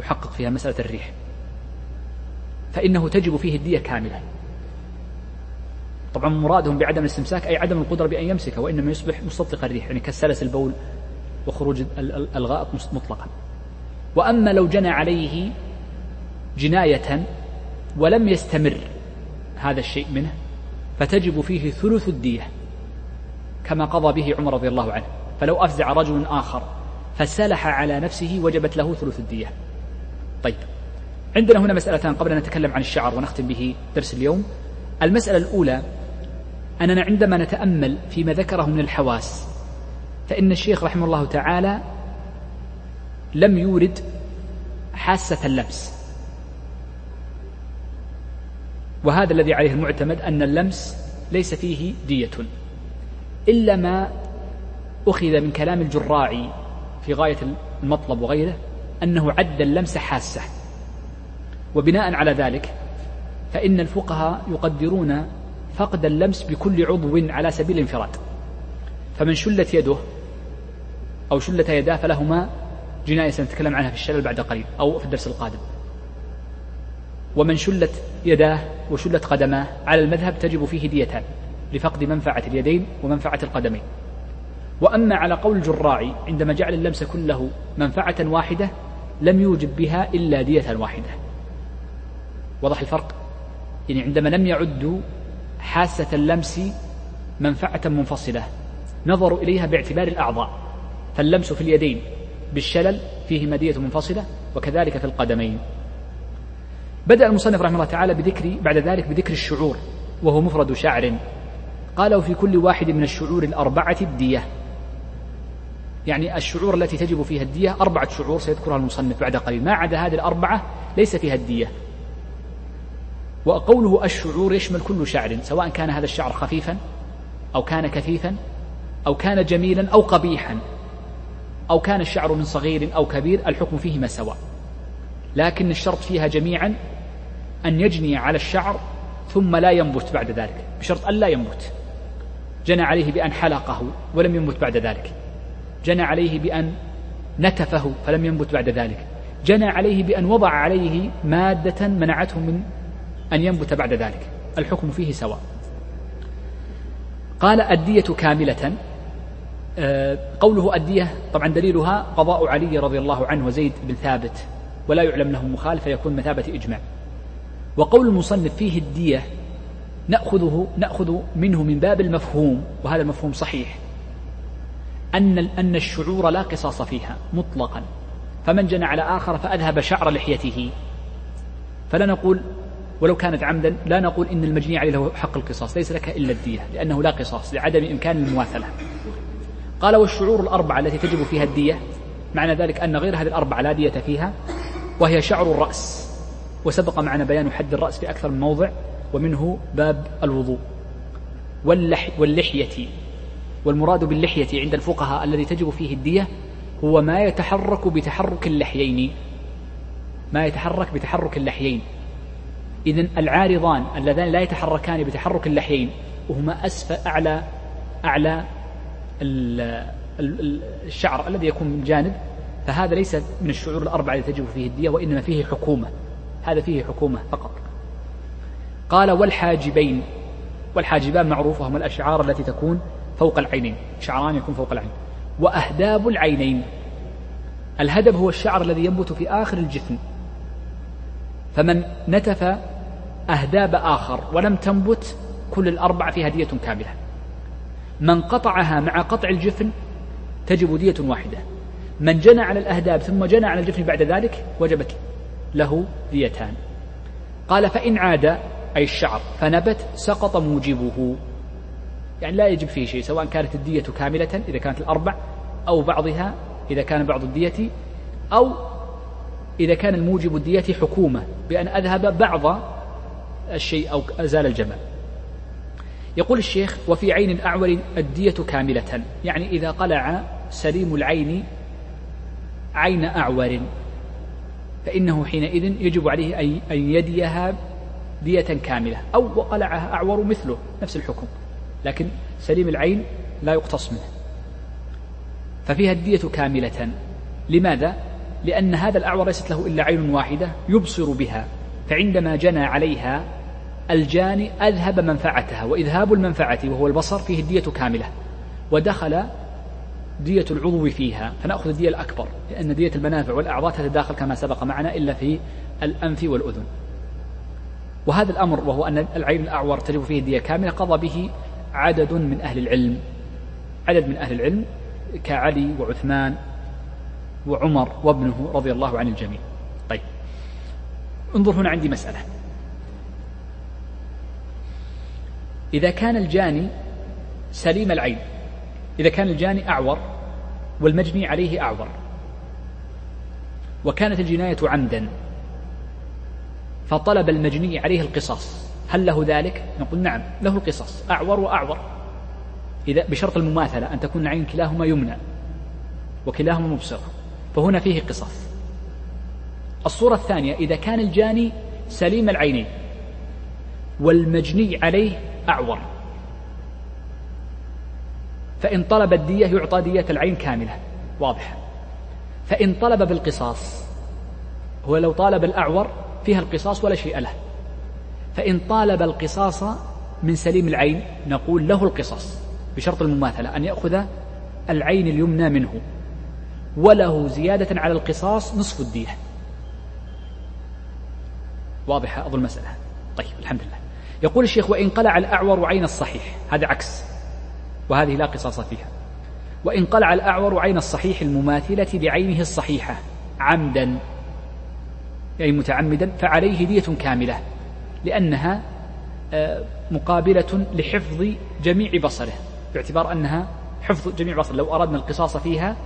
أحقق فيها مسألة الريح. فإنه تجب فيه الدية كاملة. طبعا مرادهم بعدم الاستمساك أي عدم القدرة بأن يمسك وإنما يصبح مستطلق الريح يعني كالسلس البول وخروج الغائط مطلقا. وأما لو جنى عليه جناية ولم يستمر هذا الشيء منه فتجب فيه ثلث الدية كما قضى به عمر رضي الله عنه. فلو أفزع رجل آخر فسلح على نفسه وجبت له ثلث الدية. طيب عندنا هنا مسألتان قبل أن نتكلم عن الشعر ونختم به درس اليوم. المسألة الأولى أننا عندما نتأمل فيما ذكره من الحواس فإن الشيخ رحمه الله تعالى لم يورد حاسة اللمس. وهذا الذي عليه المعتمد أن اللمس ليس فيه دية إلا ما أخذ من كلام الجراعي في غاية المطلب وغيره أنه عد اللمس حاسة. وبناء على ذلك فإن الفقهاء يقدرون فقد اللمس بكل عضو على سبيل الانفراد. فمن شلت يده أو شلت يداه فلهما جناية سنتكلم عنها في الشلل بعد قليل أو في الدرس القادم. ومن شلت يداه وشلت قدماه على المذهب تجب فيه ديتان لفقد منفعة اليدين ومنفعة القدمين. وأما على قول الجراعي عندما جعل اللمس كله منفعة واحدة لم يوجب بها إلا دية واحدة. وضح الفرق؟ يعني عندما لم يعدوا حاسة اللمس منفعة منفصلة نظروا إليها باعتبار الأعضاء. فاللمس في اليدين بالشلل فيه مدية منفصلة وكذلك في القدمين. بدأ المصنف رحمه الله تعالى بذكر بعد ذلك بذكر الشعور وهو مفرد شعر. قال وفي كل واحد من الشعور الأربعة الدية. يعني الشعور التي تجب فيها الدية أربعة شعور سيذكرها المصنف بعد قليل. ما عدا هذه الأربعة ليس فيها الدية. وقوله الشعور يشمل كل شعر سواء كان هذا الشعر خفيفا أو كان كثيفا أو كان جميلا أو قبيحا. أو كان الشعر من صغير أو كبير الحكم فيهما سواء لكن الشرط فيها جميعا أن يجني على الشعر ثم لا ينبت بعد ذلك. بشرط أن لا ينبت. جنى عليه بأن حلقه ولم ينبت بعد ذلك. جنى عليه بأن نتفه فلم ينبت بعد ذلك. جنى عليه بأن وضع عليه مادة منعته من أن ينبت بعد ذلك. الحكم فيه سواء. قال الدية كاملة. قوله الدية طبعا دليلها قضاء علي رضي الله عنه وزيد بن ثابت ولا يعلم له مخالف فيكون مثابة إجماع. وقول المصنف فيه الدية نأخذه نأخذ منه من باب المفهوم وهذا المفهوم صحيح أن أن الشعور لا قصاص فيها مطلقا. فمن جنى على آخر فأذهب شعر لحيته. فلا نقول ولو كانت عمدا لا نقول إن المجني عليه له حق القصاص ليس لك إلا الدية لأنه لا قصاص لعدم إمكان المماثلة. قال والشعور الأربعة التي تجب فيها الدية معنى ذلك أن غير هذه الأربعة لا دية فيها وهي شعر الرأس. وسبق معنا بيان حد الرأس في أكثر من موضع ومنه باب الوضوء. واللح واللحية. والمراد باللحية عند الفقهاء الذي تجب فيه الدية هو ما يتحرك بتحرك اللحيين. ما يتحرك بتحرك اللحيين. إذن العارضان اللذان لا يتحركان بتحرك اللحيين وهما أسفل أعلى أعلى الشعر الذي يكون من جانب فهذا ليس من الشعور الأربعة التي تجب فيه الدية وإنما فيه حكومة. هذا فيه حكومة فقط. قال والحاجبين. والحاجبان معروف وهم الأشعار التي تكون فوق العينين. شعران يكون فوق العين. وأهداب العينين. الهدب هو الشعر الذي ينبت في آخر الجفن فمن نتف أهداب آخر ولم تنبت كل الأربعة في هدية كاملة. من قطعها مع قطع الجفن تجب دية واحدة. من جنى على الأهداب ثم جنى على الجفن بعد ذلك وجبت له ديتان. قال فإن عاد أي الشعر فنبت سقط موجبه. يعني لا يجب فيه شيء سواء كانت الدية كاملة إذا كانت الأربع أو بعضها إذا كان بعض الدية أو إذا كان الموجب الدية حكومة بأن أذهب بعض الشيء أو أزال الجمال يقول الشيخ وفي عين الأعور الدية كاملة. يعني إذا قلع سليم العين عين أعور فإنه حينئذ يجب عليه أن يديها دية كاملة أو وقلعها أعور مثله نفس الحكم. لكن سليم العين لا يقتص منه. ففيها الدية كاملة. لماذا؟ لأن هذا الأعور ليست له إلا عين واحدة يبصر بها فعندما جنى عليها الجاني أذهب منفعتها وإذهاب المنفعة وهو البصر فيه الدية كاملة ودخل دية العضو فيها فنأخذ الدية الأكبر لأن دية المنافع والأعضاء تتداخل كما سبق معنا إلا في الأنف والأذن. وهذا الأمر وهو أن العين الأعور تجب فيه الدية كاملة قضى به عدد من أهل العلم عدد من أهل العلم كعلي وعثمان وعمر وابنه رضي الله عن الجميع. طيب انظر هنا عندي مسألة. إذا كان الجاني سليم العين إذا كان الجاني أعور والمجني عليه أعور وكانت الجناية عمدا فطلب المجني عليه القصاص. هل له ذلك؟ نقول نعم له القصاص أعور وأعور. إذا بشرط المماثلة أن تكون عين كلاهما يمنى وكلاهما مبصرة فهنا فيه قصاص. الصورة الثانية إذا كان الجاني سليم العينين والمجني عليه أعور. فإن طلب الدية يعطى دية العين كاملة واضح. فإن طلب بالقصاص هو لو طالب الأعور فيها القصاص ولا شيء له. فإن طالب القصاص من سليم العين نقول له القصاص بشرط المماثلة أن يأخذ العين اليمنى منه. وله زيادة على القصاص نصف الدية. واضحة أظن المسألة. طيب الحمد لله. يقول الشيخ وإن قلع الأعور عين الصحيح. هذا عكس وهذه لا قصاص فيها. وإن قلع الأعور عين الصحيح المماثلة بعينه الصحيحة عمدا. أي متعمدا فعليه دية كاملة لأنها آه، مقابلة لحفظ جميع بصره باعتبار أنها حفظ جميع بصر لو أردنا القصاص فيها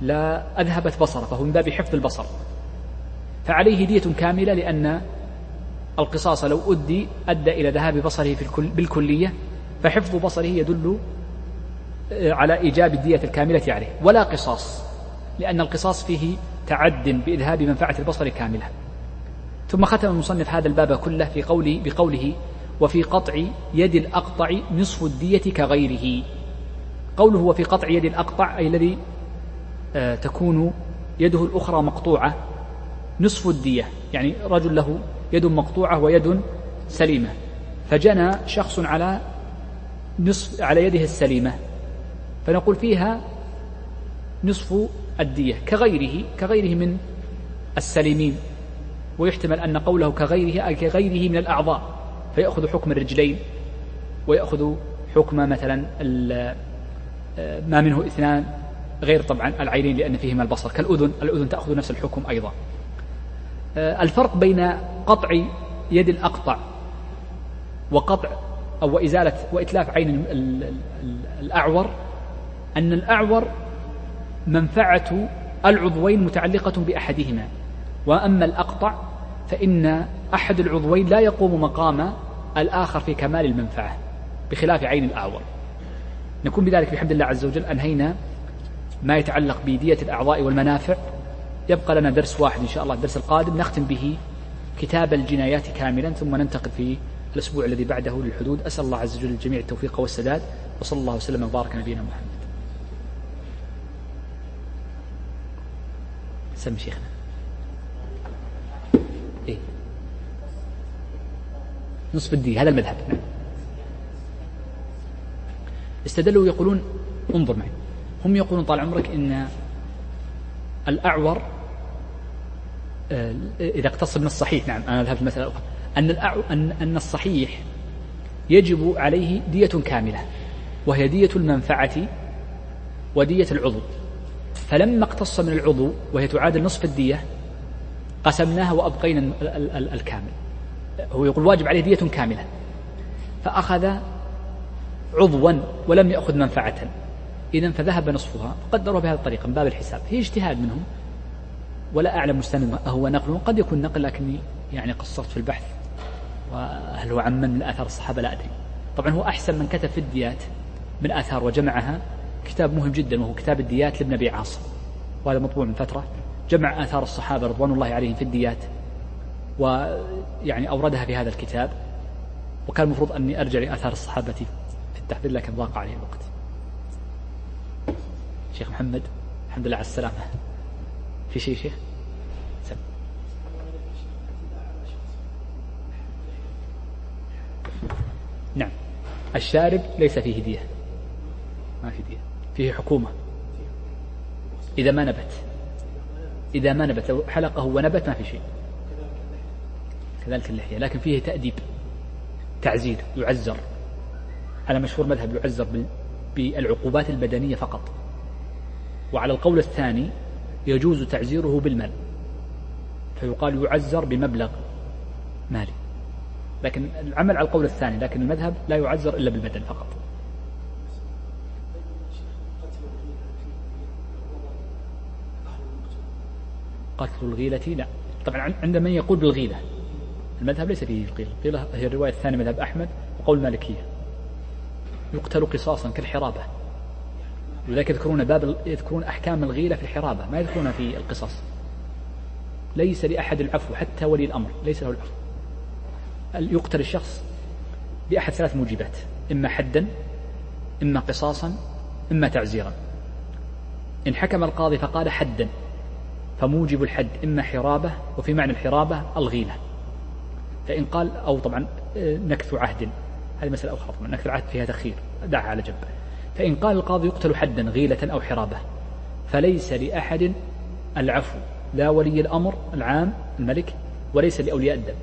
لا أذهبت بصره فهو من باب حفظ البصر. فعليه دية كاملة لأن القصاص لو أدي أدى إلى ذهاب بصره في الكل بالكلية فحفظ بصره يدل آه، على إيجاب الدية الكاملة عليه. ولا قصاص لأن القصاص فيه تعد بإذهاب منفعة البصر كاملة. ثم ختم المصنف هذا الباب كله في قوله بقوله وفي قطع يد الأقطع نصف الدية كغيره قوله وفي قطع يد الأقطع أي الذي آه، تكون يده الأخرى مقطوعة نصف الدية. يعني رجل له يد مقطوعة ويد سليمة. فجنى شخص على نصف على يده السليمة. فنقول فيها نصف الدية كغيره كغيره من السليمين. ويحتمل أن قوله كغيره أي كغيره من الأعضاء. فيأخذ حكم الرجلين ويأخذ حكم مثلا ما منه اثنان غير طبعا العينين لأن فيهما البصر. كالأذن الأذن تأخذ نفس الحكم أيضا. الفرق بين قطع يد الأقطع وقطع أو إزالة وإتلاف عين الأعور أن الأعور منفعة العضوين متعلقة بأحدهما وأما الأقطع فإن أحد العضوين لا يقوم مقام الآخر في كمال المنفعة بخلاف عين الأعور. نكون بذلك بحمد الله عز وجل أنهينا ما يتعلق بدية الأعضاء والمنافع. يبقى لنا درس واحد إن شاء الله الدرس القادم نختم به كتاب الجنايات كاملا ثم ننتقل في الأسبوع الذي بعده للحدود أسأل الله عز وجل الجميع التوفيق والسداد وصلى الله وسلم وبارك نبينا محمد سم شيخنا إيه؟ نصف الدين هذا المذهب نعم. استدلوا يقولون انظر معي هم يقولون طال عمرك إن الأعور آه، إذا اقتص من الصحيح نعم أنا ذهبت المساله الاخرى أن ان أن الصحيح يجب عليه دية كاملة وهي دية المنفعة ودية العضو. فلما اقتص من العضو وهي تعادل نصف الدية قسمناها وأبقينا الكامل. هو يقول واجب عليه دية كاملة فأخذ عضوا ولم يأخذ منفعة. إذا فذهب نصفها قدروا بهذه الطريقة من باب الحساب. هي اجتهاد منهم. ولا أعلم مستند هو نقل قد يكون نقل لكني يعني قصرت في البحث. وهل هو عمن من آثار الصحابة؟ لا أدري. طبعا هو أحسن من كتب في الديات من آثار وجمعها كتاب مهم جدا وهو كتاب الديات لابن أبي عاصم. وهذا مطبوع من فترة. جمع آثار الصحابة رضوان الله عليهم في الديات. ويعني أوردها في هذا الكتاب. وكان المفروض أني أرجع لآثار الصحابة في التحضير لكن ضاق عليه الوقت. شيخ محمد الحمد لله على السلامة. في شيء شيخ؟ سم. نعم. الشارب ليس فيه دية. ما في دية. فيه حكومة. إذا ما نبت. إذا ما نبت. حلقه ونبت ما في شيء. كذلك اللحية. لكن فيه تأديب. تعزير. يعزر. على مشهور مذهب يعزر بالعقوبات البدنية فقط. وعلى القول الثاني يجوز تعزيره بالمال. فيقال يعزر بمبلغ مالي. لكن العمل على القول الثاني لكن المذهب لا يعزر إلا بالبدن فقط. قتل الغيلة لا. طبعا عند من يقول بالغيلة؟ المذهب ليس فيه الغيلة الغيلة هي الرواية الثانية مذهب أحمد وقول المالكية يقتل قصاصا كالحرابة. ولذلك يذكرون باب يذكرون أحكام الغيلة في الحرابة ما يذكرونها في القصاص ليس لأحد العفو حتى ولي الأمر ليس له العفو. يقتل الشخص؟ بأحد ثلاث موجبات إما حدا إما قصاصا إما تعزيرا. إن حكم القاضي فقال حدا فموجب الحد إما حرابة وفي معنى الحرابة الغيلة. فإن قال أو طبعا آه، نكث عهد. هذه مسألة أخرى نكث العهد فيها تخيير دعها على جنب. فإن قال القاضي يقتل حدا غيلة أو حرابة فليس لأحد العفو لا ولي الأمر العام الملك وليس لأولياء الدم.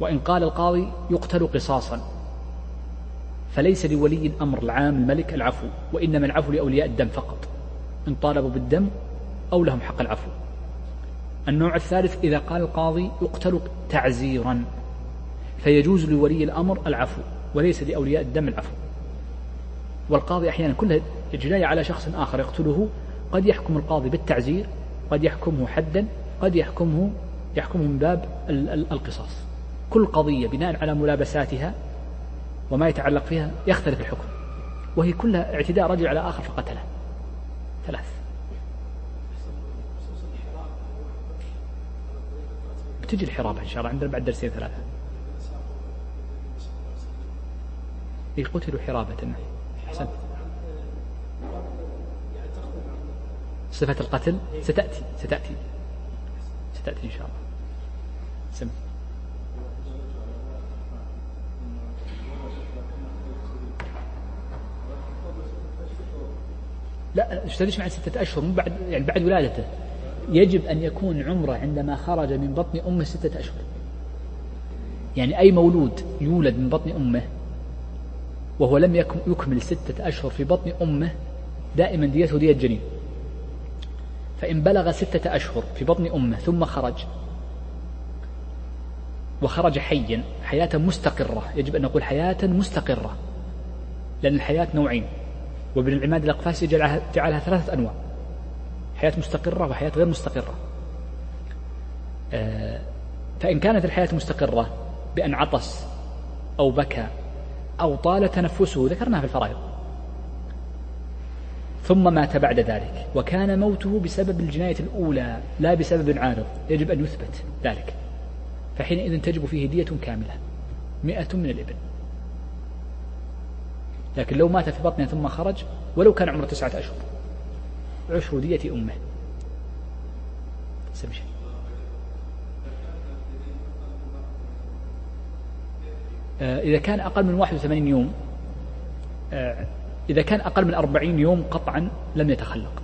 وإن قال القاضي يقتل قصاصا فليس لولي الأمر العام الملك العفو وإنما العفو لأولياء الدم فقط إن طالبوا بالدم أو لهم حق العفو. النوع الثالث إذا قال القاضي يقتل تعزيرا فيجوز لولي الأمر العفو وليس لأولياء الدم العفو. والقاضي أحيانا كلها جناية على شخص آخر يقتله قد يحكم القاضي بالتعزير قد يحكمه حدا قد يحكمه يحكمه من باب القصاص. كل قضية بناء على ملابساتها وما يتعلق فيها يختلف الحكم. وهي كلها اعتداء رجل على آخر فقتله ثلاث. بتجي الحرابة إن شاء الله عندنا بعد درسين ثلاثة. إيه قتلوا حرابة. أحسنت صفة القتل ستأتي ستأتي. ستأتي إن شاء الله. سم. لا اشتريش مع ستة أشهر؟ مو بعد يعني بعد ولادته. يجب أن يكون عمره عندما خرج من بطن أمه ستة أشهر. يعني أي مولود يولد من بطن أمه وهو لم يكمل ستة أشهر في بطن أمه دائما ديته دية جنين. فإن بلغ ستة أشهر في بطن أمه ثم خرج وخرج حيا حياة مستقرة. يجب أن نقول حياة مستقرة لأن الحياة نوعين. وابن العماد الأقفاسي جعلها, جعلها ثلاثة أنواع. حياة مستقرة وحياة غير مستقرة. آه، فإن كانت الحياة مستقرة بأن عطس أو بكى أو طال تنفسه ذكرناها في الفرائض. ثم مات بعد ذلك وكان موته بسبب الجناية الأولى لا بسبب عارض يجب أن يثبت ذلك. فحينئذ تجب فيه دية كاملة مئة من الإبل. لكن لو مات في بطنه ثم خرج ولو كان عمره تسعة أشهر عشر دية أمه. سمشي. إذا كان أقل من 81 يوم آه، إذا كان أقل من 40 يوم قطعا لم يتخلق.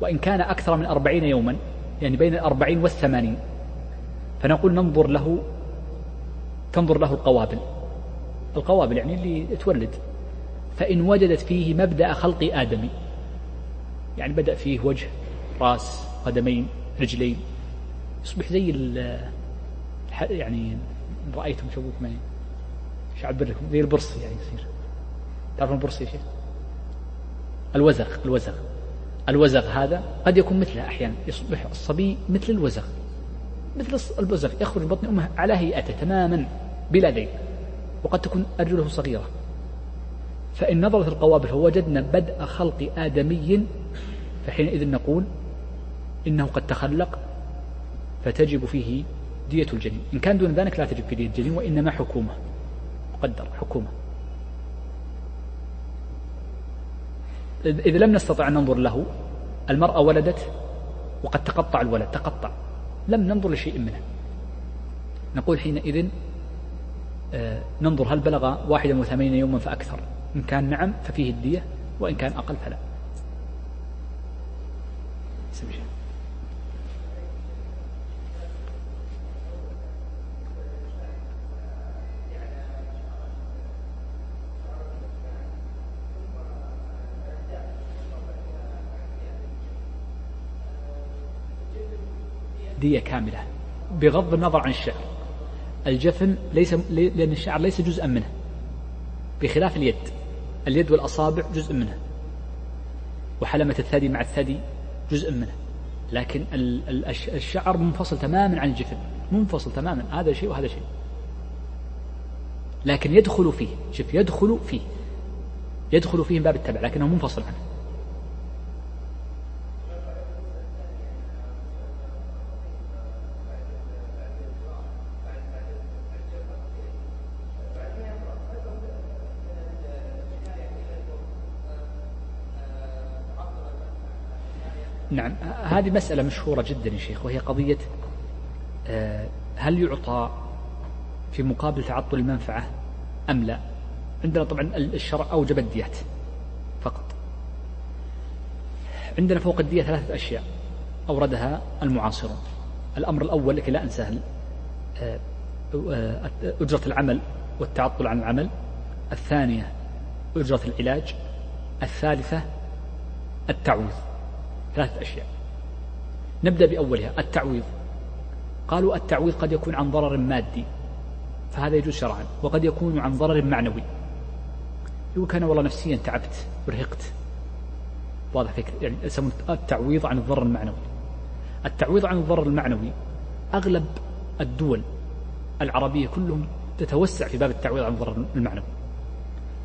وإن كان أكثر من 40 يوما يعني بين الأربعين والثمانين فنقول ننظر له تنظر له القوابل. القوابل يعني اللي تولد. فإن وجدت فيه مبدأ خلق آدمي يعني بدأ فيه وجه رأس قدمين رجلين يصبح زي يعني رأيتم شوفوا ما إيش اعبر لكم؟ زي البرص يعني يصير. تعرفون البرص يا شيخ؟ الوزغ الوزغ. الوزغ هذا قد يكون مثله أحيانا. يصبح الصبي مثل الوزغ. مثل الوزغ. يخرج من بطن أمه على هيئته تماما بلا ذيل وقد تكون أرجله صغيرة. فإن نظرت القوابل فوجدنا بدء خلق آدمي فحينئذ نقول إنه قد تخلق فتجب فيه دية الجنين. إن كان دون ذلك لا تجب في دية الجنين وإنما حكومة. مقدر حكومة. إذا لم نستطع أن ننظر له المرأة ولدت وقد تقطع الولد تقطع. لم ننظر لشيء منه. نقول حينئذ آه، ننظر هل بلغ 81 يوما فأكثر. إن كان نعم ففيه الدية وإن كان أقل فلا. دية كاملة بغض النظر عن الشعر. الجفن ليس لأن الشعر ليس جزءا منه بخلاف اليد. اليد والأصابع جزء منه وحلمة الثدي مع الثدي جزء منه. لكن الشعر منفصل تماما عن الجفن منفصل تماما هذا شيء وهذا شيء. لكن يدخل فيه شوف يدخل فيه يدخل فيه من باب التبع لكنه منفصل عنه. نعم. هذه مسألة مشهورة جدا يا شيخ وهي قضية آه، هل يعطى في مقابل تعطل المنفعة أم لا؟ عندنا طبعا الشرع أوجب الديات فقط. عندنا فوق الدية ثلاثة أشياء أوردها المعاصرون. الأمر الأول لكي لا أنساه آه، آه، أجرة العمل والتعطل عن العمل. الثانية أجرة العلاج. الثالثة التعويض. ثلاثة أشياء. نبدأ بأولها التعويض. قالوا التعويض قد يكون عن ضرر مادي فهذا يجوز شرعا وقد يكون عن ضرر معنوي. يقول كان والله نفسيا تعبت ورهقت واضح فكرة يعني يسمون التعويض عن الضرر المعنوي. التعويض عن الضرر المعنوي أغلب الدول العربية كلهم تتوسع في باب التعويض عن الضرر المعنوي.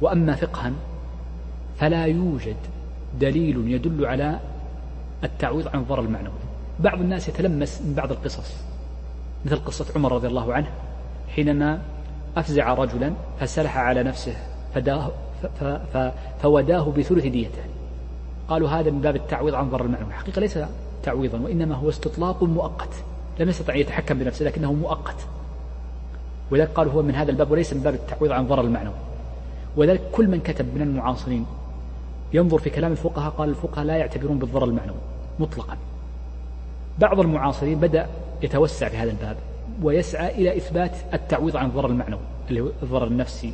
وأما فقها فلا يوجد دليل يدل على التعويض عن الضرر المعنوي. بعض الناس يتلمس من بعض القصص مثل قصة عمر رضي الله عنه حينما أفزع رجلا فسلح على نفسه فداه فوداه بثلث ديته قالوا هذا من باب التعويض عن ضرر المعنوي. حقيقة ليس تعويضا وإنما هو استطلاق مؤقت. لم يستطع أن يتحكم بنفسه لكنه مؤقت. ولذلك قالوا هو من هذا الباب وليس من باب التعويض عن ضرر المعنوي. ولذلك كل من كتب من المعاصرين ينظر في كلام الفقهاء قال الفقهاء لا يعتبرون بالضرر المعنوي مطلقا. بعض المعاصرين بدأ يتوسع في هذا الباب ويسعى إلى إثبات التعويض عن الضرر المعنوي اللي هو الضرر النفسي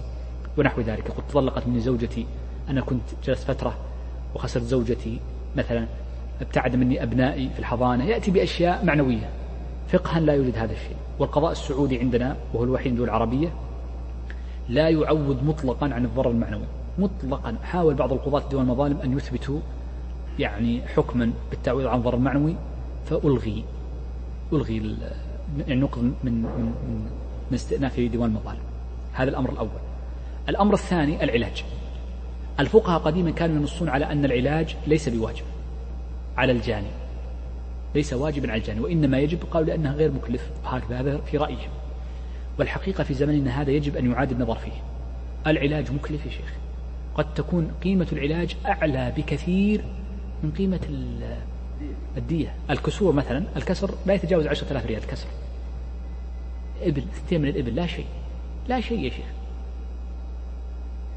ونحو ذلك. قد طلقت مني زوجتي أنا كنت جلست فترة وخسرت زوجتي مثلا ابتعد مني أبنائي في الحضانة. يأتي بأشياء معنوية. فقها لا يوجد هذا الشيء. والقضاء السعودي عندنا وهو الوحيد من العربية لا يعوض مطلقا عن الضرر المعنوي. مطلقا حاول بعض القضاة دون المظالم أن يثبتوا يعني حكما بالتعويض عن ضرر معنوي فألغي ألغي يعني نقض من من من, استئناف ديوان المظالم. هذا الأمر الأول. الأمر الثاني العلاج. الفقهاء قديما كانوا ينصون على أن العلاج ليس بواجب على الجاني. ليس واجبا على الجاني وإنما يجب قالوا لأنه غير مكلف. هكذا هذا في رأيهم. والحقيقة في زمننا هذا يجب أن يعاد النظر فيه. العلاج مكلف يا شيخ. قد تكون قيمة العلاج أعلى بكثير من قيمة الدية. الكسور مثلا الكسر لا يتجاوز عشرة آلاف ريال كسر. إبل ستين من الإبل لا شيء. لا شيء يا شيخ.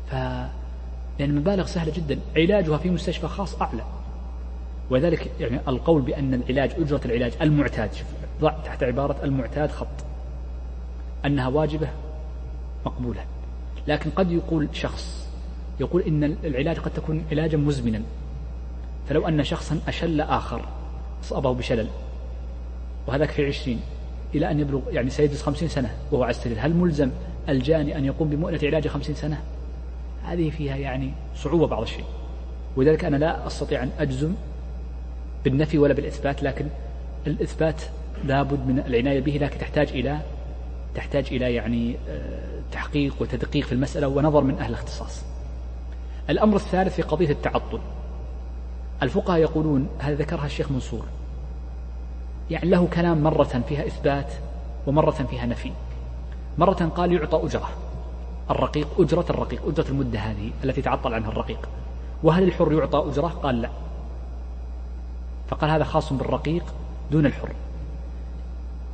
ف لأن المبالغ سهلة جدا. علاجها في مستشفى خاص أعلى. ولذلك يعني القول بأن العلاج أجرة العلاج المعتاد. ضع تحت عبارة المعتاد خط. أنها واجبة مقبولة. لكن قد يقول شخص يقول إن العلاج قد تكون علاجا مزمنا فلو أن شخصا أشل آخر أصابه بشلل وهذاك في عشرين إلى أن يبلغ يعني سيجلس خمسين سنة وهو على السرير هل ملزم الجاني أن يقوم بمؤنة علاج خمسين سنة؟ هذه فيها يعني صعوبة بعض الشيء ولذلك أنا لا أستطيع أن أجزم بالنفي ولا بالإثبات لكن الإثبات لابد من العناية به لكن تحتاج إلى تحتاج إلى يعني آه، تحقيق وتدقيق في المسألة ونظر من أهل الاختصاص. الأمر الثالث في قضية التعطل. الفقهاء يقولون هذا ذكرها الشيخ منصور. يعني له كلام مرة فيها إثبات ومرة فيها نفي. مرة قال يعطى أجرة. الرقيق أجرة الرقيق أجرة المدة هذه التي تعطل عنها الرقيق. وهل الحر يعطى أجرة؟ قال لا. فقال هذا خاص بالرقيق دون الحر.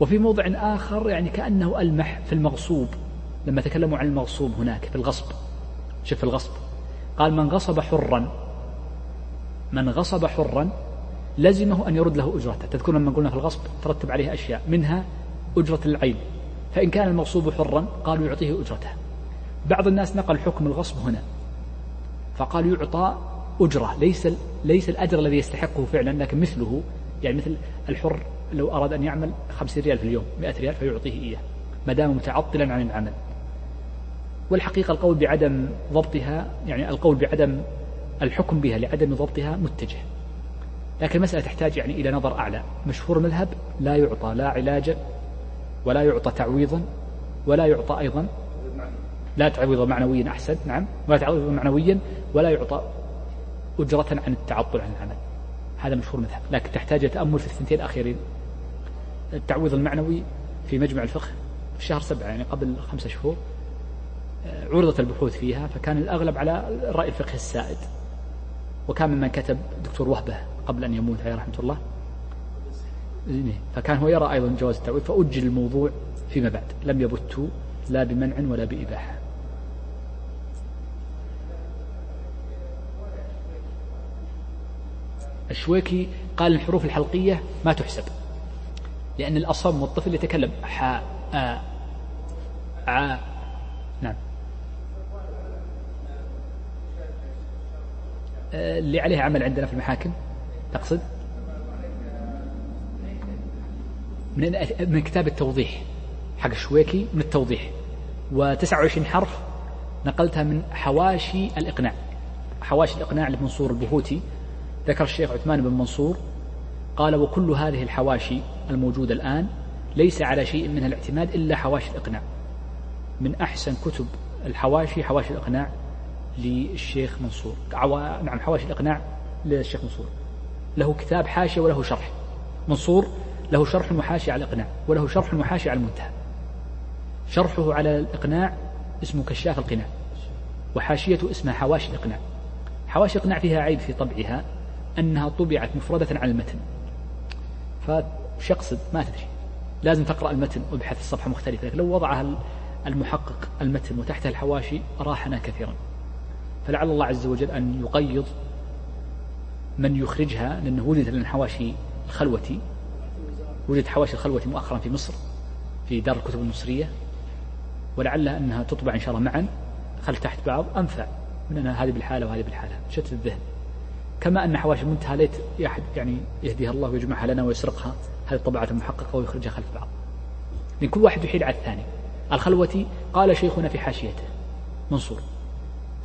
وفي موضع آخر يعني كأنه ألمح في المغصوب. لما تكلموا عن المغصوب هناك في الغصب. شوف الغصب. قال من غصب حرا من غصب حرا لزمه أن يرد له أجرته. تذكرون لما قلنا في الغصب ترتب عليه أشياء منها أجرة العين. فإن كان المغصوب حرا قالوا يعطيه أجرته. بعض الناس نقل حكم الغصب هنا فقال يعطى أجرة ليس ليس الأجر الذي يستحقه فعلا لكن مثله يعني مثل الحر لو أراد أن يعمل خمسين ريال في اليوم مئة ريال فيعطيه إياه ما دام متعطلا عن العمل. والحقيقة القول بعدم ضبطها يعني القول بعدم الحكم بها لعدم ضبطها متجه. لكن المسألة تحتاج يعني إلى نظر أعلى. مشهور المذهب لا يعطى لا علاجا ولا يعطى تعويضا ولا يعطى أيضا لا تعويض معنويا أحسن نعم ولا تعويض معنويا ولا يعطى أجرة عن التعطل عن العمل. هذا مشهور المذهب لكن تحتاج تأمل في الثنتين الأخيرين. التعويض المعنوي في مجمع الفقه في شهر سبعة يعني قبل خمسة شهور. عرضت البحوث فيها فكان الأغلب على الرأي الفقهي السائد. وكان ممن كتب دكتور وهبة قبل أن يموت عليه رحمة الله. إيه، فكان هو يرى أيضا جواز التعويض فأجل الموضوع فيما بعد. لم يبتوا لا بمنع ولا بإباحة. الشويكي قال الحروف الحلقية ما تحسب لأن الأصم والطفل يتكلم. حاء آ ع نعم. اللي عليه عمل عندنا في المحاكم تقصد؟ من من كتاب التوضيح حق الشويكي من التوضيح. و29 حرف نقلتها من حواشي الإقناع. حواشي الإقناع لمنصور البهوتي. ذكر الشيخ عثمان بن منصور قال وكل هذه الحواشي الموجودة الآن ليس على شيء منها الاعتماد إلا حواشي الإقناع. من أحسن كتب الحواشي حواشي الإقناع للشيخ منصور. نعم حواشي الإقناع للشيخ منصور. له كتاب حاشية وله شرح. منصور له شرح وحاشية على الإقناع وله شرح وحاشية على المنتهى. شرحه على الإقناع اسمه كشاف القناع وحاشيته اسمها حواشي الإقناع. حواشي الإقناع فيها عيب في طبعها أنها طبعت مفردة على المتن. فش يقصد ما تدري لازم تقرأ المتن وابحث الصفحة مختلفة لو وضعها المحقق المتن وتحتها الحواشي راحنا كثيرا. فلعل الله عز وجل أن يقيض من يخرجها لأنه وجد لنا حواشي الخلوتي وجد حواشي الخلوتي مؤخرا في مصر في دار الكتب المصرية. ولعلها أنها تطبع إن شاء الله معا. خل تحت بعض أنفع من أنها هذه بالحالة وهذه بالحالة. شتت الذهن. كما أن حواشي المنتهى ليت يعني يهديها الله ويجمعها لنا ويسرقها. هذه الطبعات المحققة ويخرجها خلف بعض. لأن كل واحد يحيل على الثاني. الخلوتي قال شيخنا في حاشيته. منصور.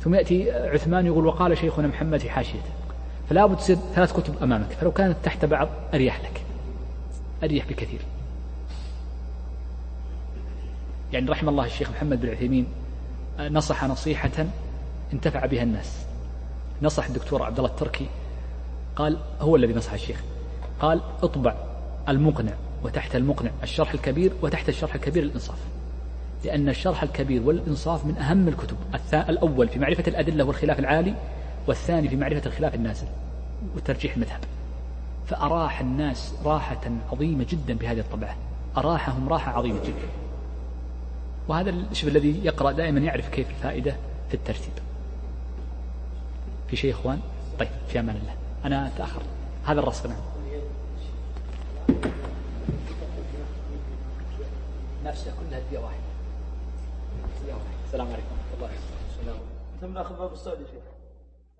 ثم يأتي عثمان يقول وقال شيخنا محمد في حاشيته فلا بد تصير ثلاث كتب أمامك فلو كانت تحت بعض أريح لك أريح بكثير. يعني رحم الله الشيخ محمد بن عثيمين نصح نصيحة انتفع بها الناس. نصح الدكتور عبد الله التركي قال هو الذي نصح الشيخ قال اطبع المقنع وتحت المقنع الشرح الكبير وتحت الشرح الكبير الإنصاف لأن الشرح الكبير والإنصاف من أهم الكتب الأول في معرفة الأدلة والخلاف العالي والثاني في معرفة الخلاف النازل وترجيح المذهب. فأراح الناس راحة عظيمة جدا بهذه الطبعة. أراحهم راحة عظيمة جدا. وهذا الشيء الذي يقرأ دائما يعرف كيف الفائدة في الترتيب. في شيء إخوان؟ طيب في أمان الله. أنا أتأخر. هذا الرسم نعم نفسه كلها هدية واحدة. السلام عليكم الله وبركاته. تم أخذ باب السعودي شيخ.